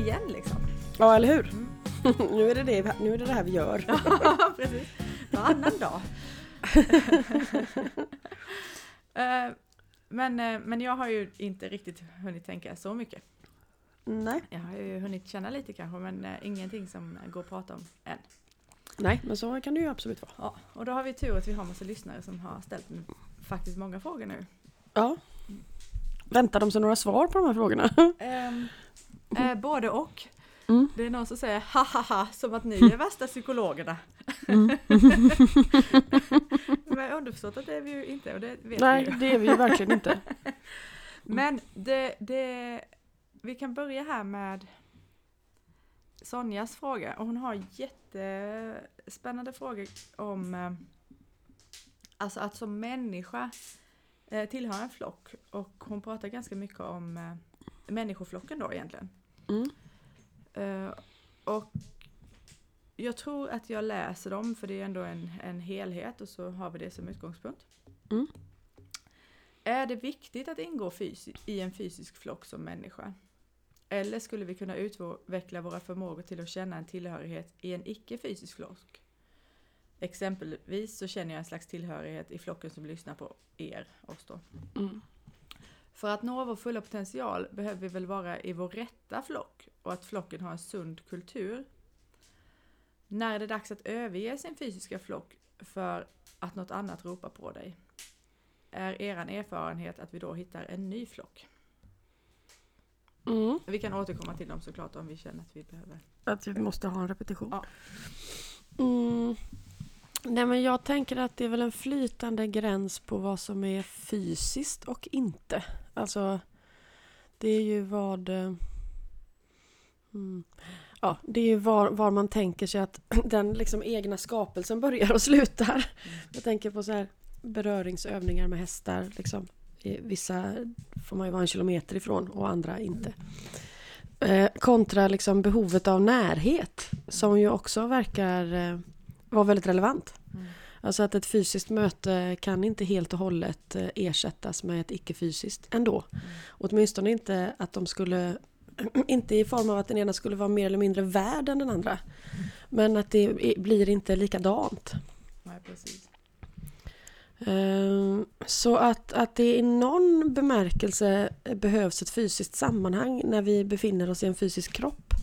igen liksom. Ja, eller hur? Mm. nu, är det det, nu är det det här vi gör. ja, precis. Varannan dag. uh, men, uh, men jag har ju inte riktigt hunnit tänka så mycket. Nej. Jag har ju hunnit känna lite kanske, men uh, ingenting som går att prata om än. Nej, men så kan det ju absolut vara. Ja, och då har vi tur att vi har massa lyssnare som har ställt faktiskt många frågor nu. Ja. Väntar de sig några svar på de här frågorna? Um, eh, både och. Mm. Det är någon som säger ha ha ha som att ni är värsta psykologerna. Mm. Men underförstått att det är vi ju inte och det vet Nej, vi ju. det är vi ju verkligen inte. Men det, det, vi kan börja här med Sonjas fråga och hon har jättespännande frågor om eh, alltså att som människa eh, tillhöra en flock och hon pratar ganska mycket om eh, människoflocken då egentligen. Mm. och jag tror att jag läser dem för det är ändå en, en helhet och så har vi det som utgångspunkt. Mm. Är det viktigt att ingå i en fysisk flock som människa? Eller skulle vi kunna utveckla våra förmågor till att känna en tillhörighet i en icke-fysisk flock? Exempelvis så känner jag en slags tillhörighet i flocken som lyssnar på er, oss då. Mm. För att nå vår fulla potential behöver vi väl vara i vår rätta flock och att flocken har en sund kultur. När är det dags att överge sin fysiska flock för att något annat ropar på dig? Är eran erfarenhet att vi då hittar en ny flock? Mm. Vi kan återkomma till dem såklart om vi känner att vi behöver. Att vi måste ha en repetition. Ja. Mm. Nej men jag tänker att det är väl en flytande gräns på vad som är fysiskt och inte. Alltså det är ju vad... Eh, mm, ja, det är ju var, var man tänker sig att den liksom egna skapelsen börjar och slutar. Mm. Jag tänker på så här beröringsövningar med hästar. Liksom. Vissa får man ju vara en kilometer ifrån och andra inte. Eh, kontra liksom behovet av närhet som ju också verkar eh, vara väldigt relevant. Mm. Alltså att ett fysiskt möte kan inte helt och hållet eh, ersättas med ett icke-fysiskt ändå. Mm. Åtminstone inte att de skulle inte i form av att den ena skulle vara mer eller mindre värd än den andra. Mm. Men att det blir inte likadant. Nej, precis. Ehm, så att, att det i någon bemärkelse behövs ett fysiskt sammanhang när vi befinner oss i en fysisk kropp.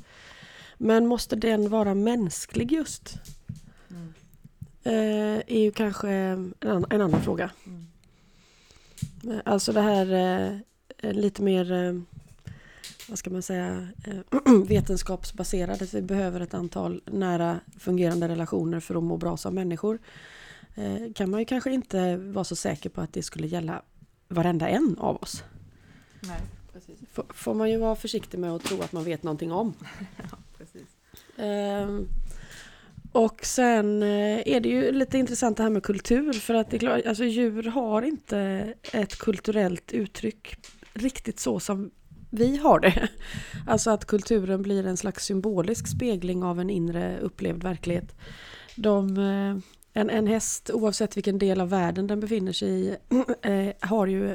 Men måste den vara mänsklig just? Eh, är ju kanske en, en annan fråga. Mm. Alltså det här eh, lite mer eh, vad ska man säga, vetenskapsbaserade. vi behöver ett antal nära fungerande relationer för att må bra som människor. Eh, kan man ju kanske inte vara så säker på att det skulle gälla varenda en av oss. Nej, precis. får man ju vara försiktig med att tro att man vet någonting om. ja, precis. Och sen eh, är det ju lite intressant det här med kultur för att det är klart, alltså djur har inte ett kulturellt uttryck riktigt så som vi har det. Alltså att kulturen blir en slags symbolisk spegling av en inre upplevd verklighet. De, eh, en, en häst, oavsett vilken del av världen den befinner sig i, eh, har ju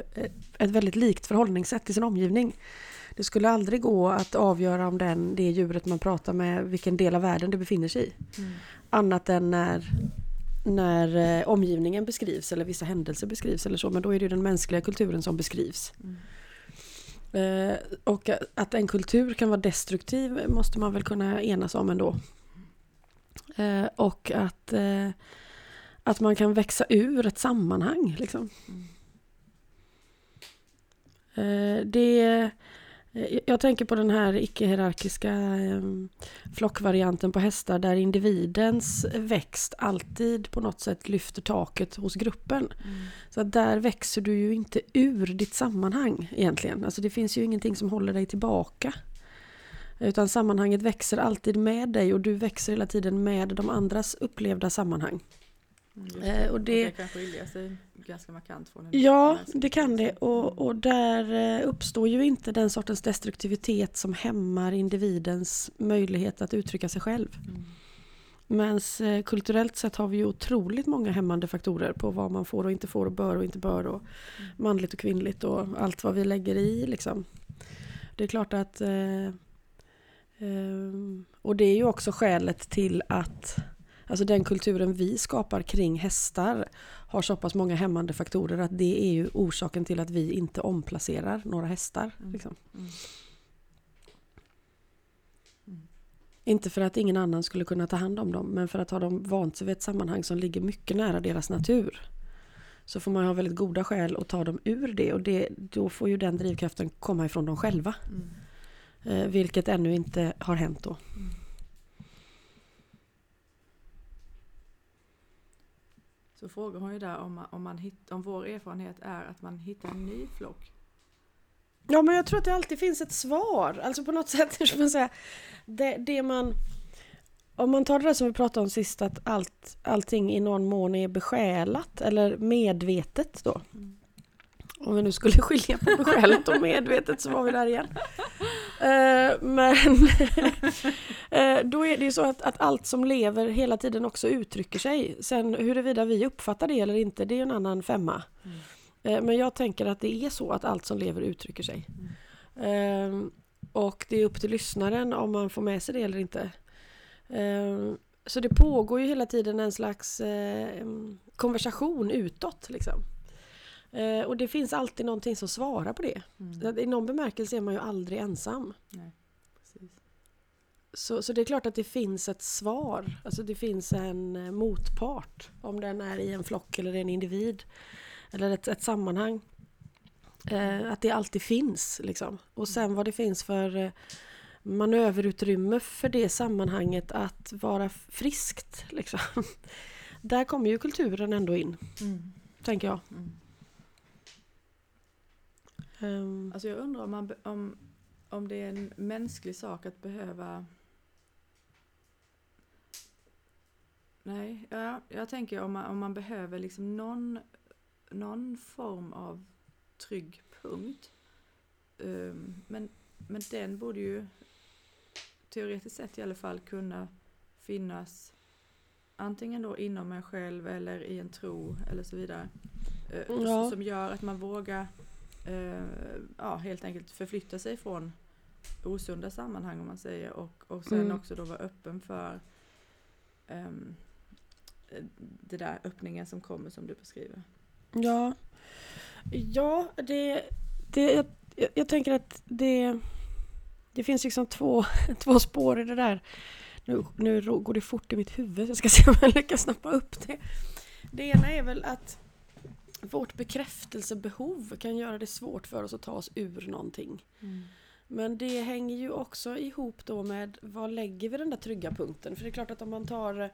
ett väldigt likt förhållningssätt till sin omgivning. Det skulle aldrig gå att avgöra om den, det djuret man pratar med, vilken del av världen det befinner sig i. Mm. Annat än när, när eh, omgivningen beskrivs eller vissa händelser beskrivs eller så. Men då är det den mänskliga kulturen som beskrivs. Mm. Eh, och att en kultur kan vara destruktiv måste man väl kunna enas om ändå. Eh, och att eh, att man kan växa ur ett sammanhang. Liksom. Mm. Det, jag tänker på den här icke-hierarkiska ehm, flockvarianten på hästar där individens växt alltid på något sätt lyfter taket hos gruppen. Mm. Så att där växer du ju inte ur ditt sammanhang egentligen. Alltså det finns ju ingenting som håller dig tillbaka. Utan sammanhanget växer alltid med dig och du växer hela tiden med de andras upplevda sammanhang. Mm, eh, och det, det kan skilja sig ganska markant från en Ja, det kan det. Och, och där eh, uppstår ju inte den sortens destruktivitet som hämmar individens möjlighet att uttrycka sig själv. Mm. Men eh, kulturellt sett har vi ju otroligt många hämmande faktorer på vad man får och inte får och bör och inte bör och mm. manligt och kvinnligt och allt vad vi lägger i liksom. Det är klart att eh, Ehm, och det är ju också skälet till att Alltså den kulturen vi skapar kring hästar har så pass många hämmande faktorer att det är ju orsaken till att vi inte omplacerar några hästar. Mm. Liksom. Mm. Mm. Inte för att ingen annan skulle kunna ta hand om dem men för att ha dem vant sig vid ett sammanhang som ligger mycket nära deras natur. Så får man ha väldigt goda skäl att ta dem ur det och det, då får ju den drivkraften komma ifrån dem själva. Mm. Eh, vilket ännu inte har hänt då. Så frågar hon ju där om, man, om, man hitt, om vår erfarenhet är att man hittar en ny flock. Ja men jag tror att det alltid finns ett svar. Alltså på något sätt, hur ska man säga. Det, det man... Om man tar det där som vi pratade om sist att allt, allting i någon mån är besjälat eller medvetet då. Mm. Om vi nu skulle skilja på besjälat och medvetet så var vi där igen. Eh, men eh, då är det ju så att, att allt som lever hela tiden också uttrycker sig. Sen huruvida vi uppfattar det eller inte, det är ju en annan femma. Mm. Eh, Men jag tänker att det är så att allt som lever uttrycker sig. Ehm, Och det är upp till lyssnaren om man får med sig det eller inte. Så det pågår ju hela tiden en slags konversation utåt. Liksom. Eh, Och det finns alltid någonting som svarar på det. Mm. I någon bemärkelse är man ju aldrig ensam. Nej. Så, så det är klart att det finns ett svar. Alltså det finns en eh, motpart. Om den är i en flock eller en individ. Eller ett, ett sammanhang. Eh, att det alltid finns. Liksom. Och sen vad det finns för eh, manöverutrymme för det sammanhanget att vara friskt. Liksom. Där kommer ju kulturen ändå in, Mm. tänker jag. Mm. Ehm, Alltså jag undrar om, man, om, om det är en mänsklig sak att behöva... Nej, ja, jag tänker om man, om man behöver liksom någon, någon form av trygg punkt. Ehm, men, men den borde ju teoretiskt sett i alla fall kunna finnas antingen då inom en själv eller i en tro eller så vidare. Eh, Ja. Som gör att man vågar eh, ja, helt enkelt förflytta sig från osunda sammanhang om man säger och, och sen Mm. också då vara öppen för eh, det där öppningen som kommer som du beskriver. Ja, ja det, det, jag, jag, tänker att det, det finns liksom två, två spår i det där. Nu, nu går det fort i mitt huvud, jag ska se om jag lyckas snappa upp det. Det ena är väl att vårt bekräftelsebehov kan göra det svårt för oss att ta oss ur någonting. Men det hänger ju också ihop då med vad lägger vi den där trygga punkten? För det är klart att om man tar,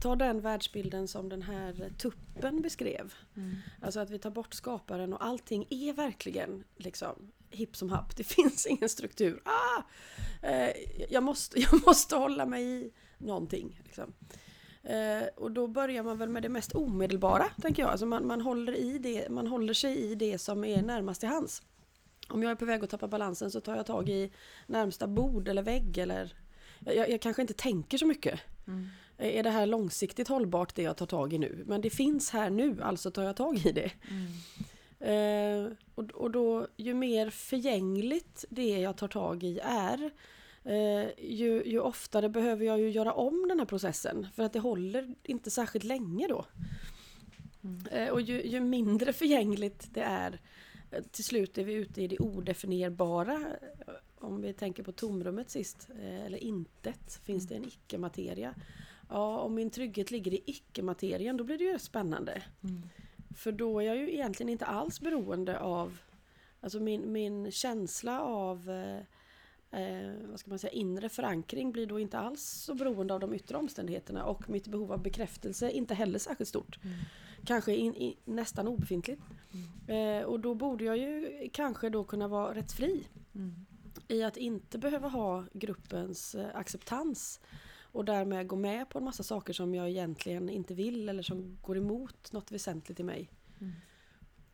tar den världsbilden som den här tuppen beskrev. Mm. Alltså att vi tar bort skaparen och allting är verkligen liksom hipp som happ. Det finns ingen struktur. Ah! Eh, jag, måste, jag måste hålla mig i någonting. Liksom. Eh, och då börjar man väl med det mest omedelbara, tänker jag. Alltså man, man, håller i det, man håller sig i det som är närmast till hands. Om jag är på väg att tappa balansen så tar jag tag i närmsta bord eller vägg eller jag, jag kanske inte tänker så mycket. Mm. Är det här långsiktigt hållbart det jag tar tag i nu? Men det finns här nu, alltså tar jag tag i det. Mm. Eh, och, och då ju mer förgängligt det jag tar tag i är eh, ju, ju oftare behöver jag ju göra om den här processen för att det håller inte särskilt länge då. Mm. Eh, och ju, ju mindre förgängligt det är eh, till slut är vi ute i det odefinierbara. Eh, Om vi tänker på tomrummet sist, eh, eller intet, finns det en icke-materia? Ja, om min trygghet ligger i icke-materien då blir det ju spännande. Mm. För då är jag ju egentligen inte alls beroende av Alltså min, min känsla av eh, vad ska man säga, inre förankring blir då inte alls så beroende av de yttre omständigheterna och mitt behov av bekräftelse inte heller särskilt stort. Mm. Kanske in, i, nästan obefintligt. Eh, och då borde jag ju kanske då kunna vara rätt fri Mm. i att inte behöva ha gruppens eh, acceptans och därmed gå med på en massa saker som jag egentligen inte vill eller som går emot något väsentligt i mig.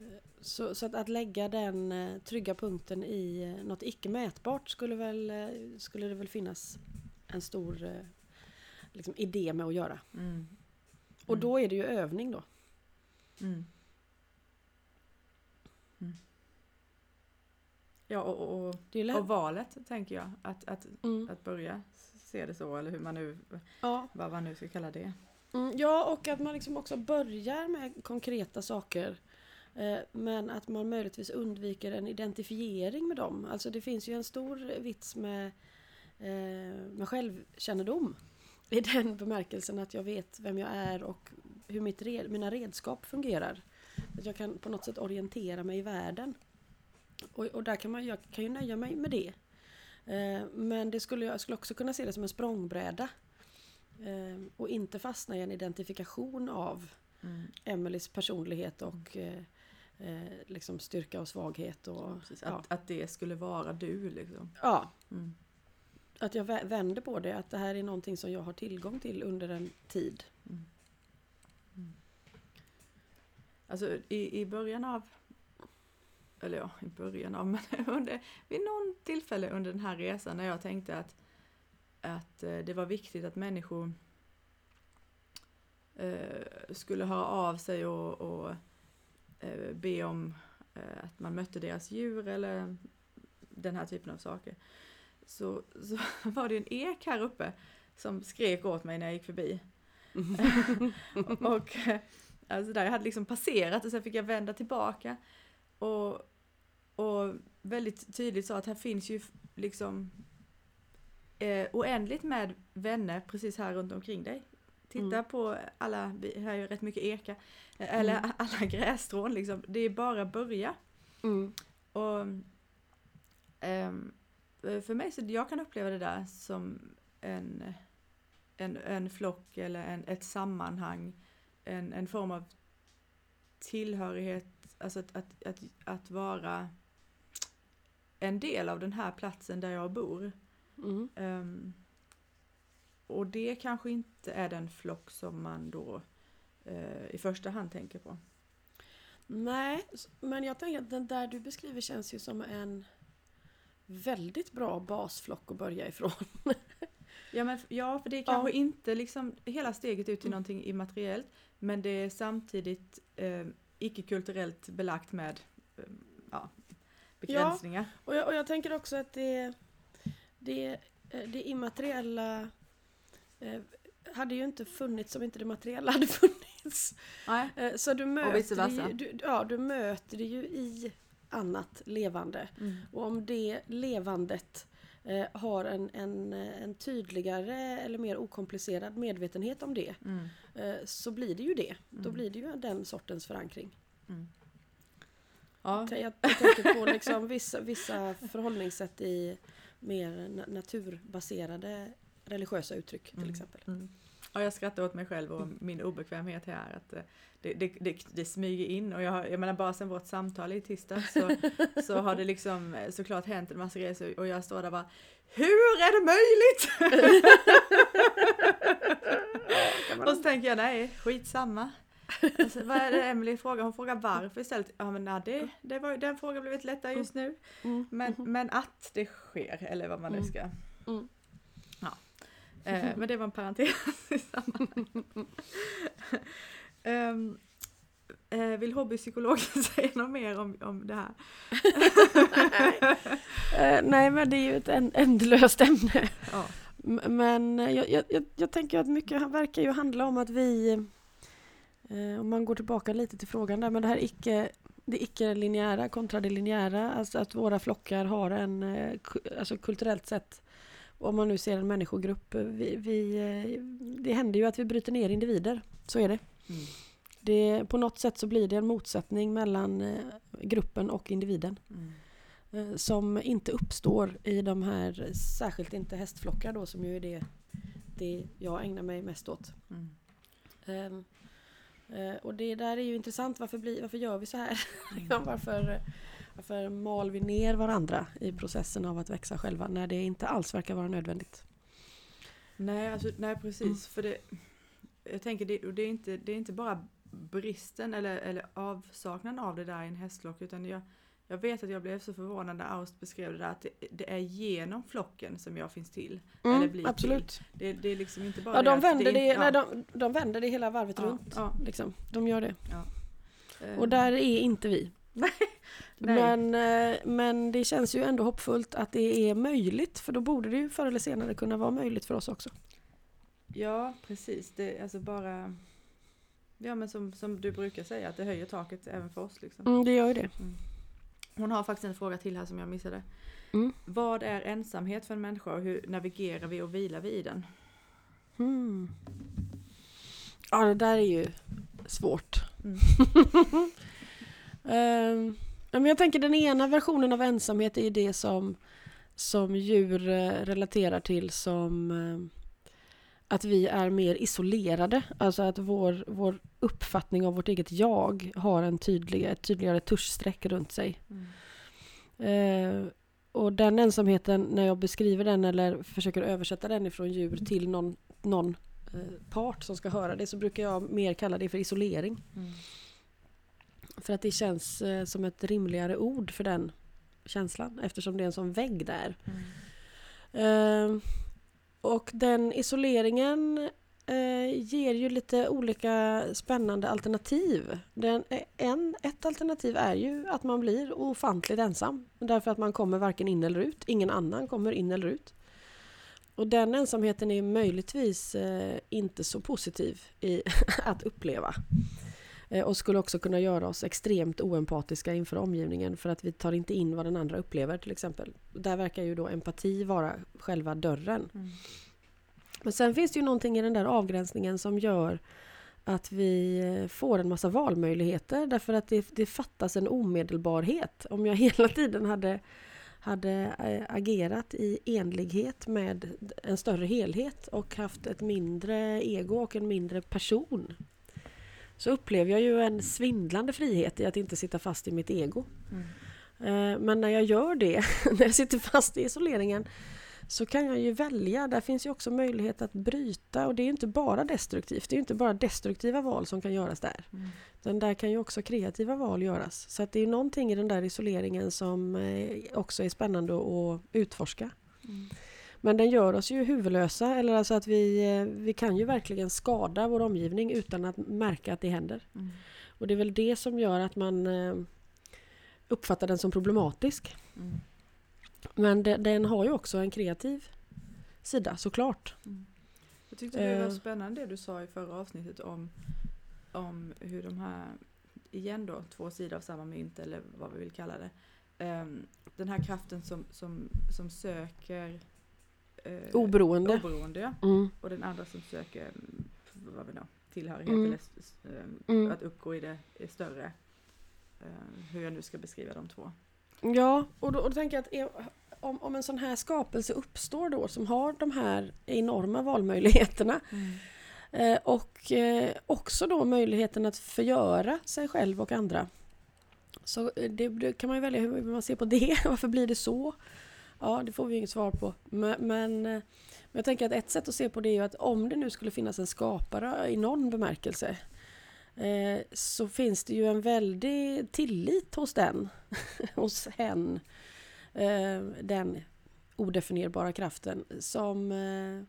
Mm. Så, så att, att lägga den eh, trygga punkten i eh, något icke mätbart skulle, väl, eh, skulle det väl finnas en stor liksom, idé med att göra. Mm. Och då är det ju övning då. Mm. Mm. Ja, och, och, Det är lätt. och valet tänker jag. Att, att, Mm. att börja se det så, eller hur man nu, Ja. vad man nu ska kalla det. Mm, ja, och att man liksom också börjar med konkreta saker. Eh, men att man möjligtvis undviker en identifiering med dem. Alltså det finns ju en stor vits med, eh, med självkännedom. I den bemärkelsen att jag vet vem jag är och hur mitt red, mina redskap fungerar. Att jag kan på något sätt orientera mig i världen. Och, och där kan man, jag kan ju nöja mig med det. Eh, men det skulle, jag skulle också kunna se det som en språngbräda. Och inte fastna i en identifikation av Mm. Emelies personlighet och eh, eh, liksom styrka och svaghet. Och, Precis, ja. att, att det skulle vara du liksom. ja, Mm. att jag vä- vänder på det. Att det här är någonting som jag har tillgång till under en tid. Mm. Mm. Alltså i, i början av, eller ja, i början av, men under, vid någon tillfälle under den här resan när jag tänkte att, att eh, det var viktigt att människor eh, skulle höra av sig och, och be om eh, att man mötte deras djur eller den här typen av saker. Så, så var det en ek här uppe som skrek åt mig när jag gick förbi. och eh, alltså där jag hade liksom passerat och sen fick jag vända tillbaka. Och, och väldigt tydligt sa att här finns ju liksom eh, oändligt med vänner precis här runt omkring dig. Titta Mm. på alla, vi har ju rätt mycket eka, eh, eller Mm. alla grässtrån liksom. Det är bara börja. Mm. Och ehm, för mig så jag kan uppleva det där som en, en, en flock eller en, ett sammanhang, en, en form av tillhörighet, alltså att, att, att, att vara en del av den här platsen där jag bor. Mm. Och det kanske inte är den flock som man då eh, i första hand tänker på. Nej, men jag tänker att den där du beskriver känns ju som en väldigt bra basflock att börja ifrån. Ja, men, ja för det är Ja. kanske inte liksom hela steget ut till Mm. någonting immateriellt men det är samtidigt eh, icke-kulturellt belagt med eh, ja, begränsningar. Och jag, och jag tänker också att det, det, eh, det immateriella hade ju inte funnits om inte det materiella hade funnits. Nej. Eh, Så du möter, ju, du, ja, du möter det ju i annat levande. Mm. Och om det levandet eh, har en, en, eh, en tydligare eller mer okomplicerad medvetenhet om det Mm. eh, så blir det ju det. Då Mm. blir det ju den sortens förankring. Mm. Ja. Jag, jag tänker på liksom vissa, vissa förhållningssätt i mer na- naturbaserade religiösa uttryck till Mm. exempel. Mm. Ja, jag skrattar åt mig själv och min obekvämhet här. Att eh, det, det, det, det smyger in och jag, jag menar bara sen vårt samtal i tisdags så, så har det liksom eh, såklart hänt en massa grejer och jag står där bara Hur är det möjligt? och så tänker jag nej, skitsamma. Alltså, vad är det Emily frågar? Hon frågar varför istället. Ja men nej, det, det var, den frågan blev lite lättare just nu. Mm. Men, men att det sker, eller vad man nu Mm. ska. Mm. Eh, men det var en parentes i sammanhanget. Ehm, eh, vill hobbypsykologen säga något mer om, om det här? Eh, nej men det är ju ett ändlöst ämne. Ja. Men jag, jag, jag, tänker att mycket verkar ju handla om att vi, eh, om man går tillbaka lite till frågan där, men det här icke, det icke-linjära kontra det linjära, alltså att våra flockar har en, eh, alltså kulturellt sett, om man nu ser en människogrupp, eh, vi, vi, eh, det händer ju att vi bryter ner individer, så är det. Mm. det. På något sätt så blir det en motsättning mellan eh, gruppen och individen Mm. som inte uppstår i de här, särskilt inte hästflockar då som ju är det, det jag ägnar mig mest åt. Mm. Eh, och det där är ju intressant, varför, blir, varför gör vi så här? Mm. Varför, varför mal vi ner varandra i processen av att växa själva när det inte alls verkar vara nödvändigt? Nej, alltså, nej precis. Mm. För det, jag tänker det, det, är inte, det är inte bara bristen eller, eller avsaknaden av det där i en hästflock utan jag, jag vet att jag blev så förvånad när Aust beskrev det där att det, det är genom flocken som jag finns till. Eller blir Mm, absolut. Det, det är liksom inte bara Ja, de vänder det, är- nej, de, de vänder det hela varvet ja, runt. Ja, Liksom. De gör det. eh, Och där är inte vi. Nej. Men, eh, men det känns ju ändå hoppfullt att det är möjligt för då borde det ju förr eller senare kunna vara möjligt för oss också. Ja, precis. Det, alltså bara... Ja, men som, som du brukar säga, att det höjer taket även för oss. Liksom. Mm, det gör ju det. Hon har faktiskt en fråga till här som jag missade. Mm. Vad är ensamhet för en människa och hur navigerar vi och vilar vi i den? Mm. Ja, det där är ju svårt. Mm. Men jag tänker den ena versionen av ensamhet är ju det som, som djur eh, relaterar till som eh, att vi är mer isolerade. Alltså att vår, vår uppfattning av vårt eget jag har en tydlig, ett tydligare tuschstreck runt sig. Mm. Eh, och den ensamheten, när jag beskriver den eller försöker översätta den ifrån djur till någon, någon eh, part som ska höra det så brukar jag mer kalla det för isolering. Mm. För att det känns eh, som ett rimligare ord för den känslan eftersom det är en sån vägg där. Mm. Eh, och den isoleringen eh, ger ju lite olika spännande alternativ. Den, eh, en, ett alternativ är ju att man blir ofantligt ensam. Därför att man kommer varken in eller ut. Ingen annan kommer in eller ut. Och den ensamheten är möjligtvis eh, inte så positiv i att uppleva. Eh, och skulle också kunna göra oss extremt oempatiska inför omgivningen för att vi tar inte in vad den andra upplever till exempel. Där verkar ju då empati vara själva dörren. Mm. Men sen finns det ju någonting i den där avgränsningen som gör att vi eh, får en massa valmöjligheter därför att det, det fattas en omedelbarhet. Om jag hela tiden hade, hade eh, agerat i enlighet med en större helhet och haft ett mindre ego och en mindre person så upplever jag ju en svindlande frihet i att inte sitta fast i mitt ego. Mm. Eh, Men när jag gör det, när jag sitter fast i isoleringen så kan jag ju välja. Där finns ju också möjlighet att bryta och det är ju inte bara destruktivt. Det är ju inte bara destruktiva val som kan göras där. Mm. Utan där kan ju också kreativa val göras. Så att det är någonting i den där isoleringen som eh, också är spännande att utforska. Mm. Men den gör oss ju huvudlösa eller alltså att vi, eh, vi kan ju verkligen skada vår omgivning utan att märka att det händer. Mm. Och det är väl det som gör att man eh, uppfattar den som problematisk. Mm. Men de, den har ju också en kreativ sida såklart. Mm. Jag tyckte det var Eh. spännande det du sa i förra avsnittet om, om hur de här, igen då, två sidor av samma mynt eller vad vi vill kalla det. Ehm, den här kraften som, som, som söker eh, Oberoende. oberoende ja. Mm. och den andra som söker mm, vad vi då, tillhörighet Mm. eller ehm, Mm. att uppgå i det i större. Eh, hur jag nu ska beskriva de två. Ja, och då, och då tänker jag att är, om, om en sån här skapelse uppstår då som har de här enorma valmöjligheterna eh, och eh, också då möjligheten att förgöra sig själv och andra. Så eh, det, det kan man ju välja hur man ser på det. Varför blir det så? Ja, det får vi inget svar på. Men, men, eh, men jag tänker att ett sätt att se på det är ju att om det nu skulle finnas en skapare i någon bemärkelse eh, så finns det ju en väldig tillit hos den, hos hen, eh, den odefinierbara kraften som eh,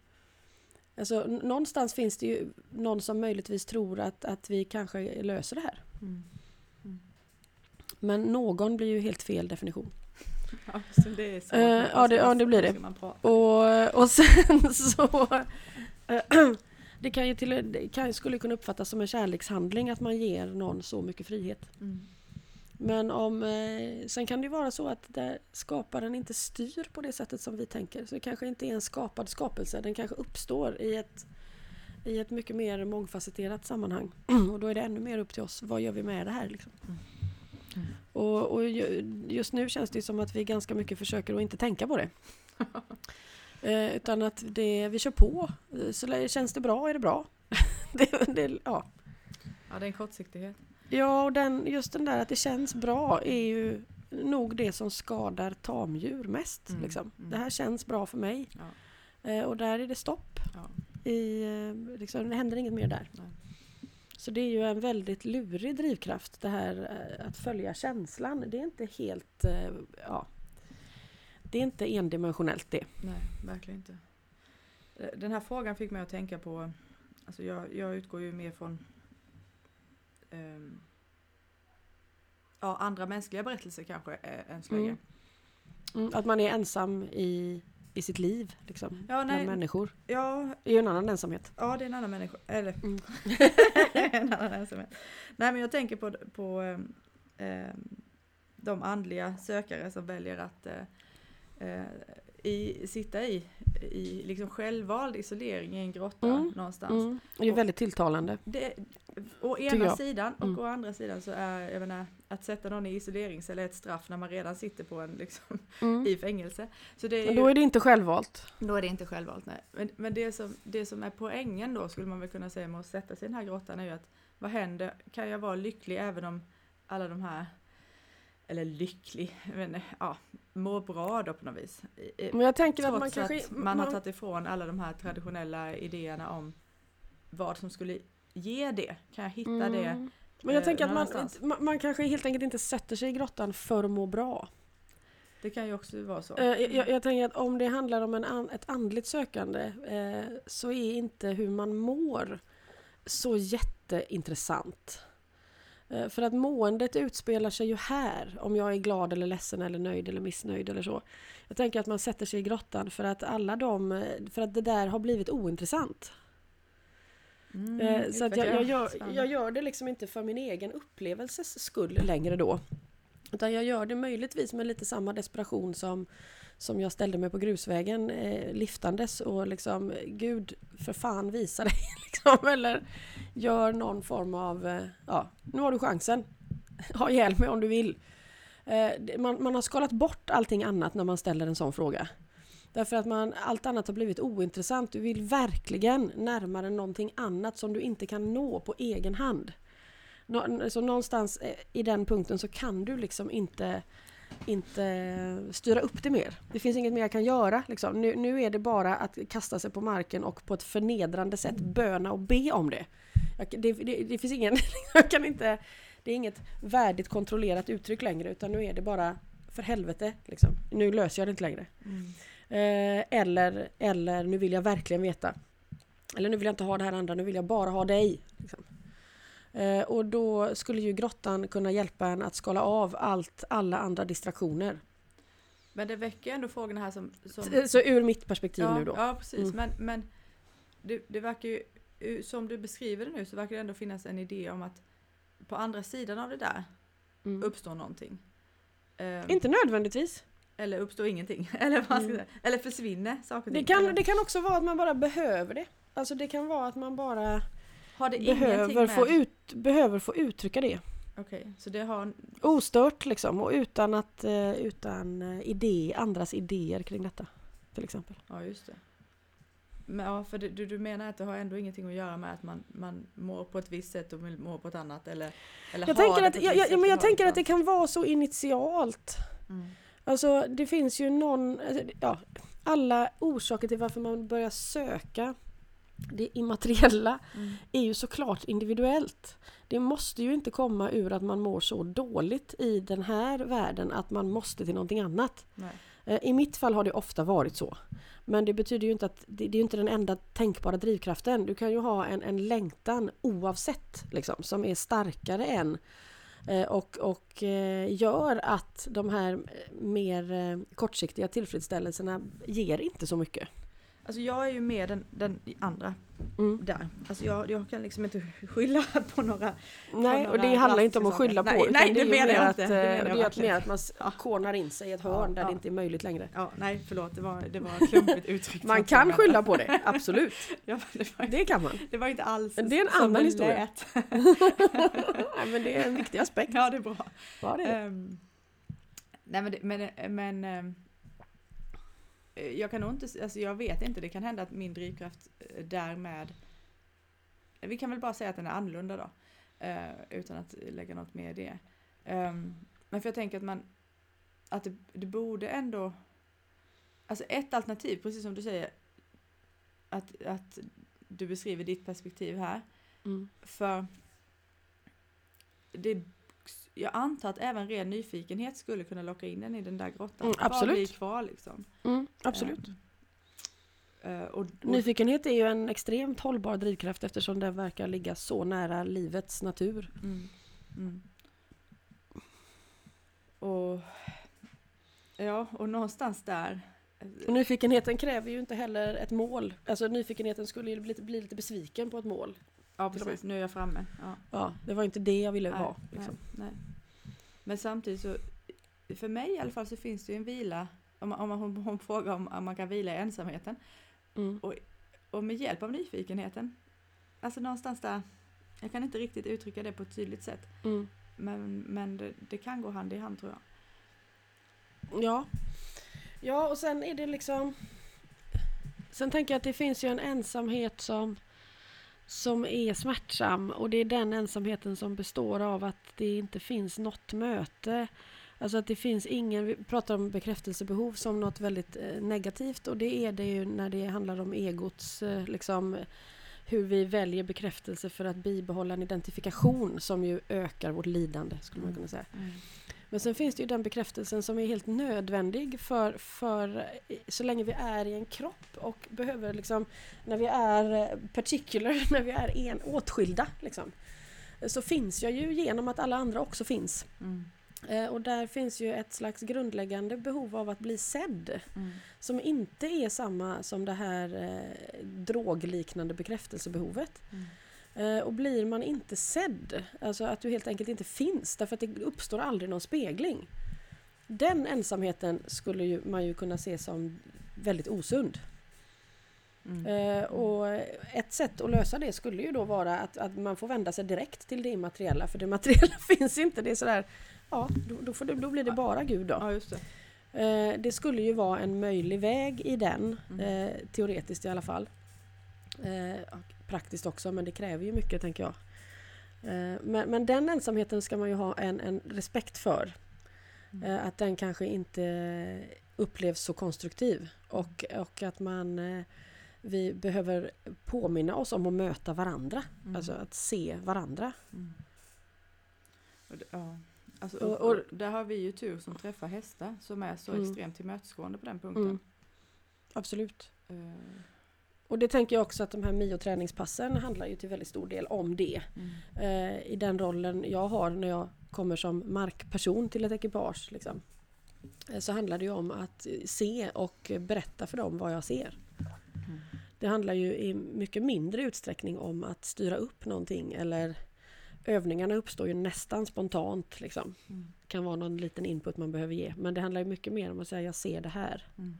Alltså, någonstans finns det ju någon som möjligtvis tror att, att vi kanske löser det här. Mm. Men någon blir ju helt fel definition. Ja, så det är så. Eh, ja, det- ja, det blir det. Och, och sen så... eh, Det kan ju till, det kan, skulle kunna uppfattas som en kärlekshandling att man ger någon så mycket frihet. Mm. Men om, eh, sen kan det ju vara så att där skaparen inte styr på det sättet som vi tänker. Så det kanske inte är en skapad skapelse. Den kanske uppstår i ett, i ett mycket mer mångfacetterat sammanhang. Och då är det ännu mer upp till oss. Vad gör vi med det här? Liksom? Mm. Mm. Och, och ju- just nu känns det som att vi ganska mycket försöker att inte tänka på det. eh, utan att det, vi kör på. Eh, Så känns det bra är det bra. det, det, ja. Ja, det är en kortsiktighet. Ja, och den, just den där att det känns bra är ju nog det som skadar tamdjur mest. Mm, Liksom. mm. Det här känns bra för mig. Ja. Eh, och där är det stopp. Ja. I, eh, liksom, det händer inget mer där. Nej. Så det är ju en väldigt lurig drivkraft det här eh, att följa känslan. Det är inte helt, eh, ja. Det är inte endimensionellt det. Nej, verkligen inte. Eh, Den här frågan fick mig att tänka på, alltså jag, jag utgår ju mer från ehm, ja, andra mänskliga berättelser kanske än så länge. Mm. Mm, att man är ensam i, i sitt liv, liksom. Ja, nej. Bland människor. Ja, Det är ju en annan ensamhet. ja, det är en annan människa. Eller Mm. en annan ensamhet. Nej men jag tänker på, på eh, de andliga sökare som väljer att eh, eh, i, sitta i, i liksom självvald isolering i en grotta Mm, någonstans. Mm. Det är väldigt tilltalande. Det, å ena sidan och Mm. å andra sidan så är jag menar, att sätta någon i isoleringscell är ett straff när man redan sitter på en liksom, Mm. i fängelse. Så det är ju, då är det inte självvalt. då är det inte självvalt. Nej. Men, men det, som, det som är poängen då skulle man väl kunna säga med att sätta sig i den här grottan är ju att vad händer? Kan jag vara lycklig även om alla de här eller lycklig, men ja, mår bra då på något vis. Men jag tänker att man Trots kanske... att man har tagit ifrån alla de här traditionella idéerna om vad som skulle ge det. Kan jag hitta det? Mm. Men jag eh, tänker att man, man, man kanske helt enkelt inte sätter sig i grottan för att må bra. Det kan ju också vara så. Eh, jag, jag tänker att om det handlar om en ett andligt sökande eh, så är inte hur man mår så jätteintressant. Eh, för att måendet utspelar sig ju här, om jag är glad eller ledsen eller nöjd eller missnöjd eller så. Jag tänker att man sätter sig i grottan för att alla de, eh, för att det där har blivit ointressant. Mm, Eh, så att jag, jag, gör, jag gör det liksom inte för min egen upplevelses skull längre då. Utan jag gör det möjligtvis med lite samma desperation som, som jag ställde mig på grusvägen eh, liftandes och liksom Gud för fan visa dig liksom, eller gör någon form av, eh, ja nu har du chansen. Ha ihjäl mig om du vill. Eh, man, man har skalat bort allting annat när man ställer en sån fråga. Därför att man, allt annat har blivit ointressant. Du vill verkligen närmare någonting annat som du inte kan nå på egen hand. Nå, så någonstans eh, i den punkten så kan du liksom inte, inte styra upp det mer. Det finns inget mer jag kan göra. Liksom. Nu, nu är det bara att kasta sig på marken och på ett förnedrande sätt böna och be om det. Jag, det, det, det finns ingen, jag kan inte, det är inget värdigt kontrollerat uttryck längre utan nu är det bara för helvete. Liksom. Nu löser jag det inte längre. Mm. Eh, eller, eller nu vill jag verkligen veta. Eller nu vill jag inte ha det här andra, nu vill jag bara ha dig. Liksom. Eh, och då skulle ju grottan kunna hjälpa en att skala av allt, alla andra distraktioner. Men det väcker ändå frågorna här som... som Så, så ur mitt perspektiv ja, nu då. Ja, precis. Mm. Men, men det, det verkar ju, som du beskriver det nu, så verkar det ändå finnas en idé om att på andra sidan av det där Mm. uppstår någonting. Ehm, Inte nödvändigtvis. Eller uppstår ingenting. Eller, vad Mm. säga. eller försvinner saker Det kan, Eller det kan också vara att man bara behöver det. Alltså det kan vara att man bara har det ingenting behöver få, ut, behöver få uttrycka det. Okej, så det har... Ostört liksom och utan att eh, utan eh, idé, andras idéer kring detta. Till exempel. Ja, just det. Men ja, för du, du menar att det har ändå ingenting att göra med att man, man mår på ett visst sätt och vill må på ett annat eller, eller Jag tänker, att, jag, jag, men jag tänker att det kan vara så initialt. Mm. Alltså det finns ju någon, alltså, ja, alla orsaker till varför man börjar söka det immateriella Mm. är ju såklart individuellt. Det måste ju inte komma ur att man mår så dåligt i den här världen att man måste till någonting annat. Nej. Eh, I mitt fall har det ofta varit så. Men det betyder ju inte att det, det är inte den enda tänkbara drivkraften. Du kan ju ha en, en längtan oavsett liksom, som är starkare än Eh, och, och eh, gör att de här mer eh, kortsiktiga tillfredsställelserna ger inte så mycket. Alltså jag är ju med den, den andra Mm. där. Alltså jag, jag kan liksom inte skylla på några... Nej, några och det handlar inte om att skylla på. Nej, nej, det det ju menar jag att, inte. eh, Det jag det är att verkligen. mer att man s- konar in sig i ett hörn Ja, där ja. det inte är möjligt längre. Ja, nej förlåt, det var, det var klumpigt uttryckt. Man kan skylla på det, absolut. Ja, det, var, Det kan man. det var inte alls Men det är en annan historia. Nej, men det är en viktig aspekt. Ja, det är bra. Ja, det är. Ehm, nej men, men, men eh, jag kan nog inte, alltså jag vet inte, det kan hända att min drivkraft eh, därmed, vi kan väl bara säga att den är annorlunda då, eh, utan att lägga något mer i det. Ehm, men för jag tänker att man, att det, det borde ändå, alltså ett alternativ, precis som du säger, att, att du beskriver ditt perspektiv här, Mm. för det, jag antar att även ren nyfikenhet skulle kunna locka in en i den där grottan. Mm, Bara absolut. bli kvar liksom. Mm, absolut. Eh, och, och, Nyfikenhet är ju en extremt hållbar drivkraft eftersom den verkar ligga så nära livets natur. mm, mm. och ja, och någonstans där. Och nyfikenheten kräver ju inte heller ett mål. Alltså nyfikenheten skulle ju bli, bli lite besviken på ett mål. Ja och precis, nu är jag framme. Ja. Ja, det var inte det jag ville Nej, vara. Liksom. nej, nej. Men samtidigt så, för mig i alla fall så finns det ju en vila, om, man- om man, hon, hon frågar om, om man kan vila i ensamheten, Mm. och med hjälp av nyfikenheten. Alltså någonstans där, jag kan inte riktigt uttrycka det på ett tydligt sätt, Mm. men, men det, det kan gå hand i hand tror jag. Ja. Ja, och sen är det liksom... Sen tänker jag att det finns ju en ensamhet som, som är smärtsam och det är den ensamheten som består av att det inte finns något möte. Alltså att det finns ingen, vi pratar om bekräftelsebehov som något väldigt eh, negativt och det är det ju när det handlar om egots, eh, liksom hur vi väljer bekräftelse för att bibehålla en identifikation som ju ökar vårt lidande skulle man kunna säga. Mm. Mm. Men sen finns det ju den bekräftelsen som är helt nödvändig för, för så länge vi är i en kropp och behöver liksom när vi är eh, particular, när vi är en, åtskilda liksom, så finns jag ju genom att alla andra också finns. Mm. Eh, och där finns ju ett slags grundläggande behov av att bli sedd Mm. som inte är samma som det här eh, drogliknande bekräftelsebehovet. Mm. Eh, och blir man inte sedd, alltså att du helt enkelt inte finns därför att det uppstår aldrig någon spegling. Den ensamheten skulle ju, man ju kunna se som väldigt osund. Mm. Eh, och ett sätt att lösa det skulle ju då vara att, att man får vända sig direkt till det immateriella för det materiella finns inte. Det är sådär, ja då, då, får det, då blir det bara Gud då. Ja det. Eh, det skulle ju vara en möjlig väg i den, Mm. eh, teoretiskt i alla fall. Eh, och praktiskt också, men det kräver ju mycket tänker jag. Eh, men, men den ensamheten ska man ju ha en, en respekt för. Mm. Eh, att den kanske inte upplevs så konstruktiv. Och, och att man eh, vi behöver påminna oss om att möta varandra. Mm. Alltså att se varandra. Mm. Och det, ja. alltså, Och- och, där har vi ju tur som träffar hästar som är så Mm. extremt tillmötesgående på den punkten. Mm. Absolut. Eh, Och det tänker jag också att de här Mio-träningspassen handlar ju till väldigt stor del om det. mm. eh, i den rollen jag har när jag kommer som markperson till ett ekipage. Liksom. Eh, så handlar det ju om att se och berätta för dem vad jag ser. Mm. Det handlar ju i mycket mindre utsträckning om att styra upp någonting eller övningarna uppstår ju nästan spontant. Liksom. Mm. Det kan vara någon liten input man behöver ge. Men det handlar ju mycket mer om att säga jag ser det här. Mm.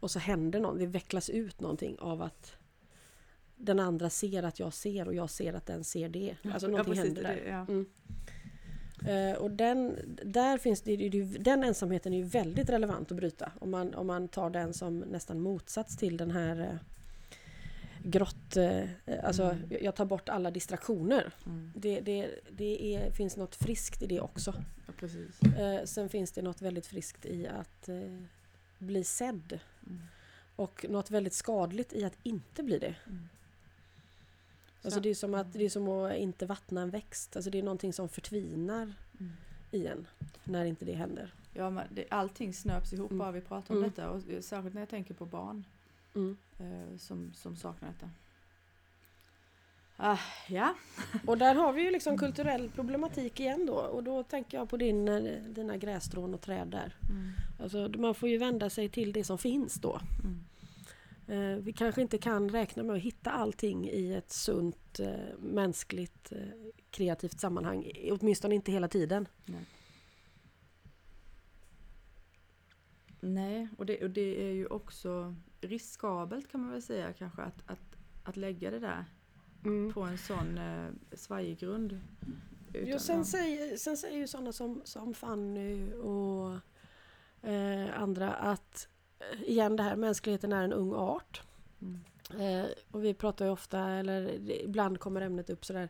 Och så händer något, det vecklas ut någonting av att den andra ser att jag ser och jag ser att den ser det. Alltså någonting ja, precis, händer där. det, ja. Mm. Eh, och den, där finns det, det, det, den ensamheten är ju väldigt relevant att bryta. Om man, om man tar den som nästan motsats till den här eh, grott... Eh, alltså Mm. jag- tar bort alla distraktioner. Mm. Det, det, det är, finns något friskt i det också. ja, precis. Sen finns det något väldigt friskt i att bli sedd. Mm. Och något väldigt skadligt i att inte bli det. Mm. Alltså Så- det är som att det är som att inte vattna en växt. Alltså det är någonting som förtvinar Mm. i en när inte det händer. Ja, men det, allting snöps ihop Mm. bara vi pratar om Mm. detta och särskilt när jag tänker på barn Mm. eh, som, som saknar detta. Ah, ja. Och där har vi ju liksom kulturell problematik igen då. Och då tänker jag på din, eh, dina grässtrån och träd där. Mm. Alltså man får ju vända sig till det som finns då. Mm. Eh, vi kanske inte kan räkna med att hitta allting i ett sunt, eh, mänskligt, kreativt sammanhang. Åtminstone inte hela tiden. Nej, och det, och det är ju också riskabelt kan man väl säga kanske att, att, att lägga det där på en sån eh, svajig grund. Jo, Utan- sen, säger, sen säger ju sådana som, som Fanny och eh, andra att eh, igen det här mänskligheten är en ung art. Mm. Eh, och vi pratar ju ofta, eller ibland kommer ämnet upp sådär.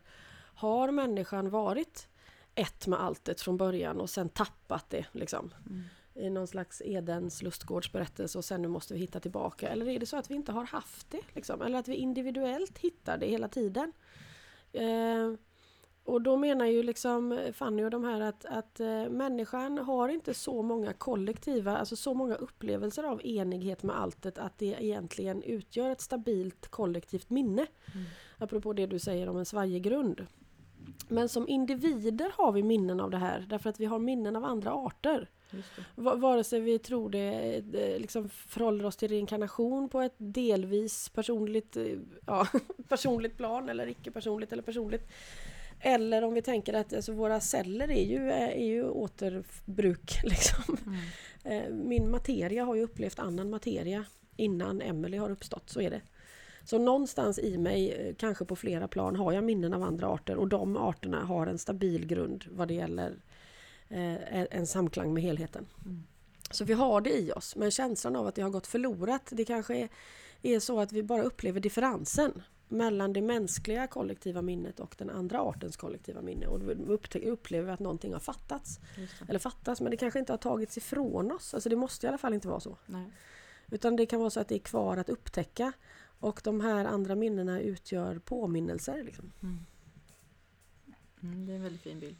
Har människan varit ett med alltet från början och sen tappat det liksom? Mm. I någon slags Edens lustgårdsberättelse och sen nu måste vi hitta tillbaka. Eller är det så att vi inte har haft det? Liksom? Eller att vi individuellt hittar det hela tiden? Eh, och då menar ju liksom Fanny och de här att, att eh, människan har inte så många kollektiva, alltså så många upplevelser av enighet med alltet att det egentligen utgör ett stabilt kollektivt minne. Mm. Apropå det du säger om en svajig grund. Men som individer har vi minnen av det här därför att vi har minnen av andra arter. Vare sig vi tror det, liksom förhåller oss till reinkarnation på ett delvis personligt, eh, ja, personligt plan eller icke-personligt eller personligt. Eller om vi tänker att alltså, våra celler är ju, är ju återbruk. Liksom. Mm. Eh, min materia har ju upplevt annan materia innan Emelie har uppstått, så är det. Så någonstans i mig, eh, kanske på flera plan, har jag minnen av andra arter och de arterna har en stabil grund vad det gäller eh, en samklang med helheten. Mm. Så vi har det i oss, men känslan av att det har gått förlorat, det kanske är, är så att vi bara upplever differensen mellan det mänskliga kollektiva minnet och den andra artens kollektiva minne. Och upplever att någonting har fattats. Eller fattas, men det kanske inte har tagits ifrån oss. Alltså det måste i alla fall inte vara så. Nej. Utan det kan vara så att det är kvar att upptäcka. Och de här andra minnena utgör påminnelser. Liksom. Mm. Mm, det är en väldigt fin bild.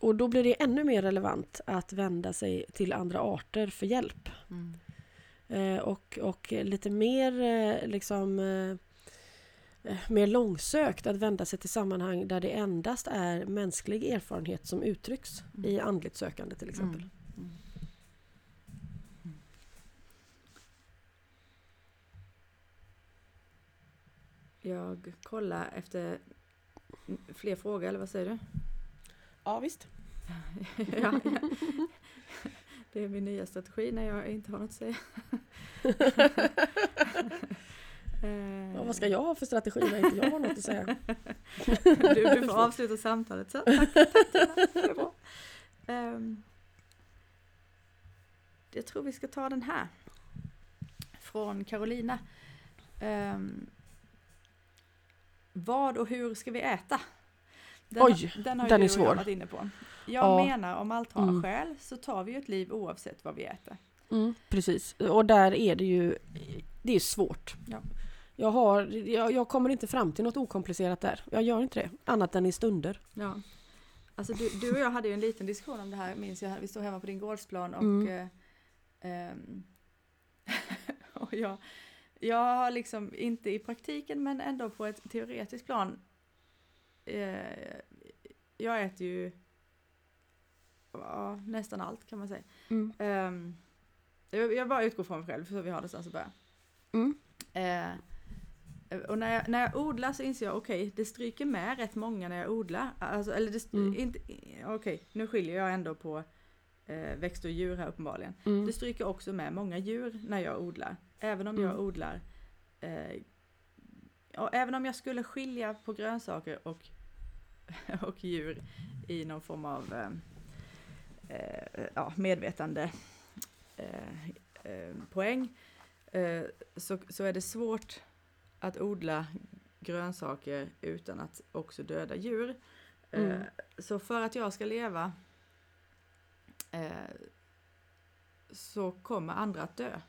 Och då blir det ännu mer relevant att vända sig till andra arter för hjälp. Mm. Eh, och, och lite mer eh, liksom eh, mer långsökt att vända sig till sammanhang där det endast är mänsklig erfarenhet som uttrycks mm. i andligt sökande till exempel. Mm. Jag kollar efter fler frågor, eller vad säger du? Ja, visst. ja, ja. Det är min nya strategi när jag inte har något att säga. ja, vad ska jag ha för strategi när inte jag har något att säga? du, du får avsluta samtalet. Så, tack, tack, det bra. Um, jag tror vi ska ta den här. Från Carolina. Um, vad och hur ska vi äta? Den, Oj, den, har den är svår. Varit inne på. Jag ja. menar om allt har mm. själ så tar vi ett liv oavsett vad vi äter. Mm, precis, och där är det ju det är svårt. Ja. Jag, har, jag, jag, kommer inte fram till något okomplicerat där. Jag gör inte det, annat än i stunder. Ja. Alltså du, du och jag hade ju en liten diskussion om det här, minns jag. Vi stod hemma på din gårdsplan och, mm. eh, eh, och jag, jag har liksom inte i praktiken men ändå på ett teoretiskt plan. Eh, jag äter ju ja, nästan allt kan man säga. Mm. Eh, jag bara utgår från mig själv så vi har någonstans att börja. Mm. Eh, och när jag, när jag odlar så inser jag, okej, okay, det stryker med rätt många när jag odlar. Alltså, eller det, mm. inte, okej, okay, nu skiljer jag ändå på eh, växt och djur här uppenbarligen. Mm. Det stryker också med många djur när jag odlar. Även om mm. jag odlar eh, och även om jag skulle skilja på grönsaker och, och djur i någon form av eh, eh, ja, medvetande eh, eh poäng eh, så, så är det svårt att odla grönsaker utan att också döda djur. Mm. Så för att jag ska leva så kommer andra att dö.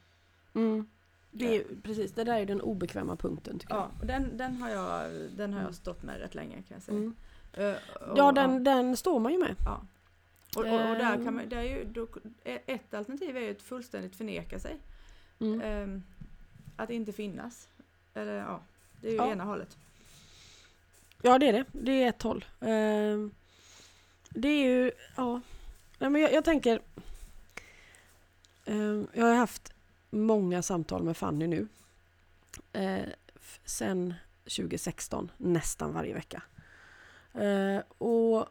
Mm. Det är, precis, det där är den obekväma punkten tycker ja, jag. Den, den, har jag, den har jag mm. stått med rätt länge kan jag säga. Mm. Uh, och, ja, den, den står man ju med. Ja. Och, och, och där kan man, det är ju, då, ett alternativ är ju att fullständigt förneka sig. Mm. Um, att inte finnas. Eller ja, det är ju ja. ena hållet. Ja det är det, det är ett håll. Uh, det är ju, ja. Nej, men jag, jag tänker, jag har haft många samtal med Fanny nu. Eh, sen 2016, nästan varje vecka. Eh, och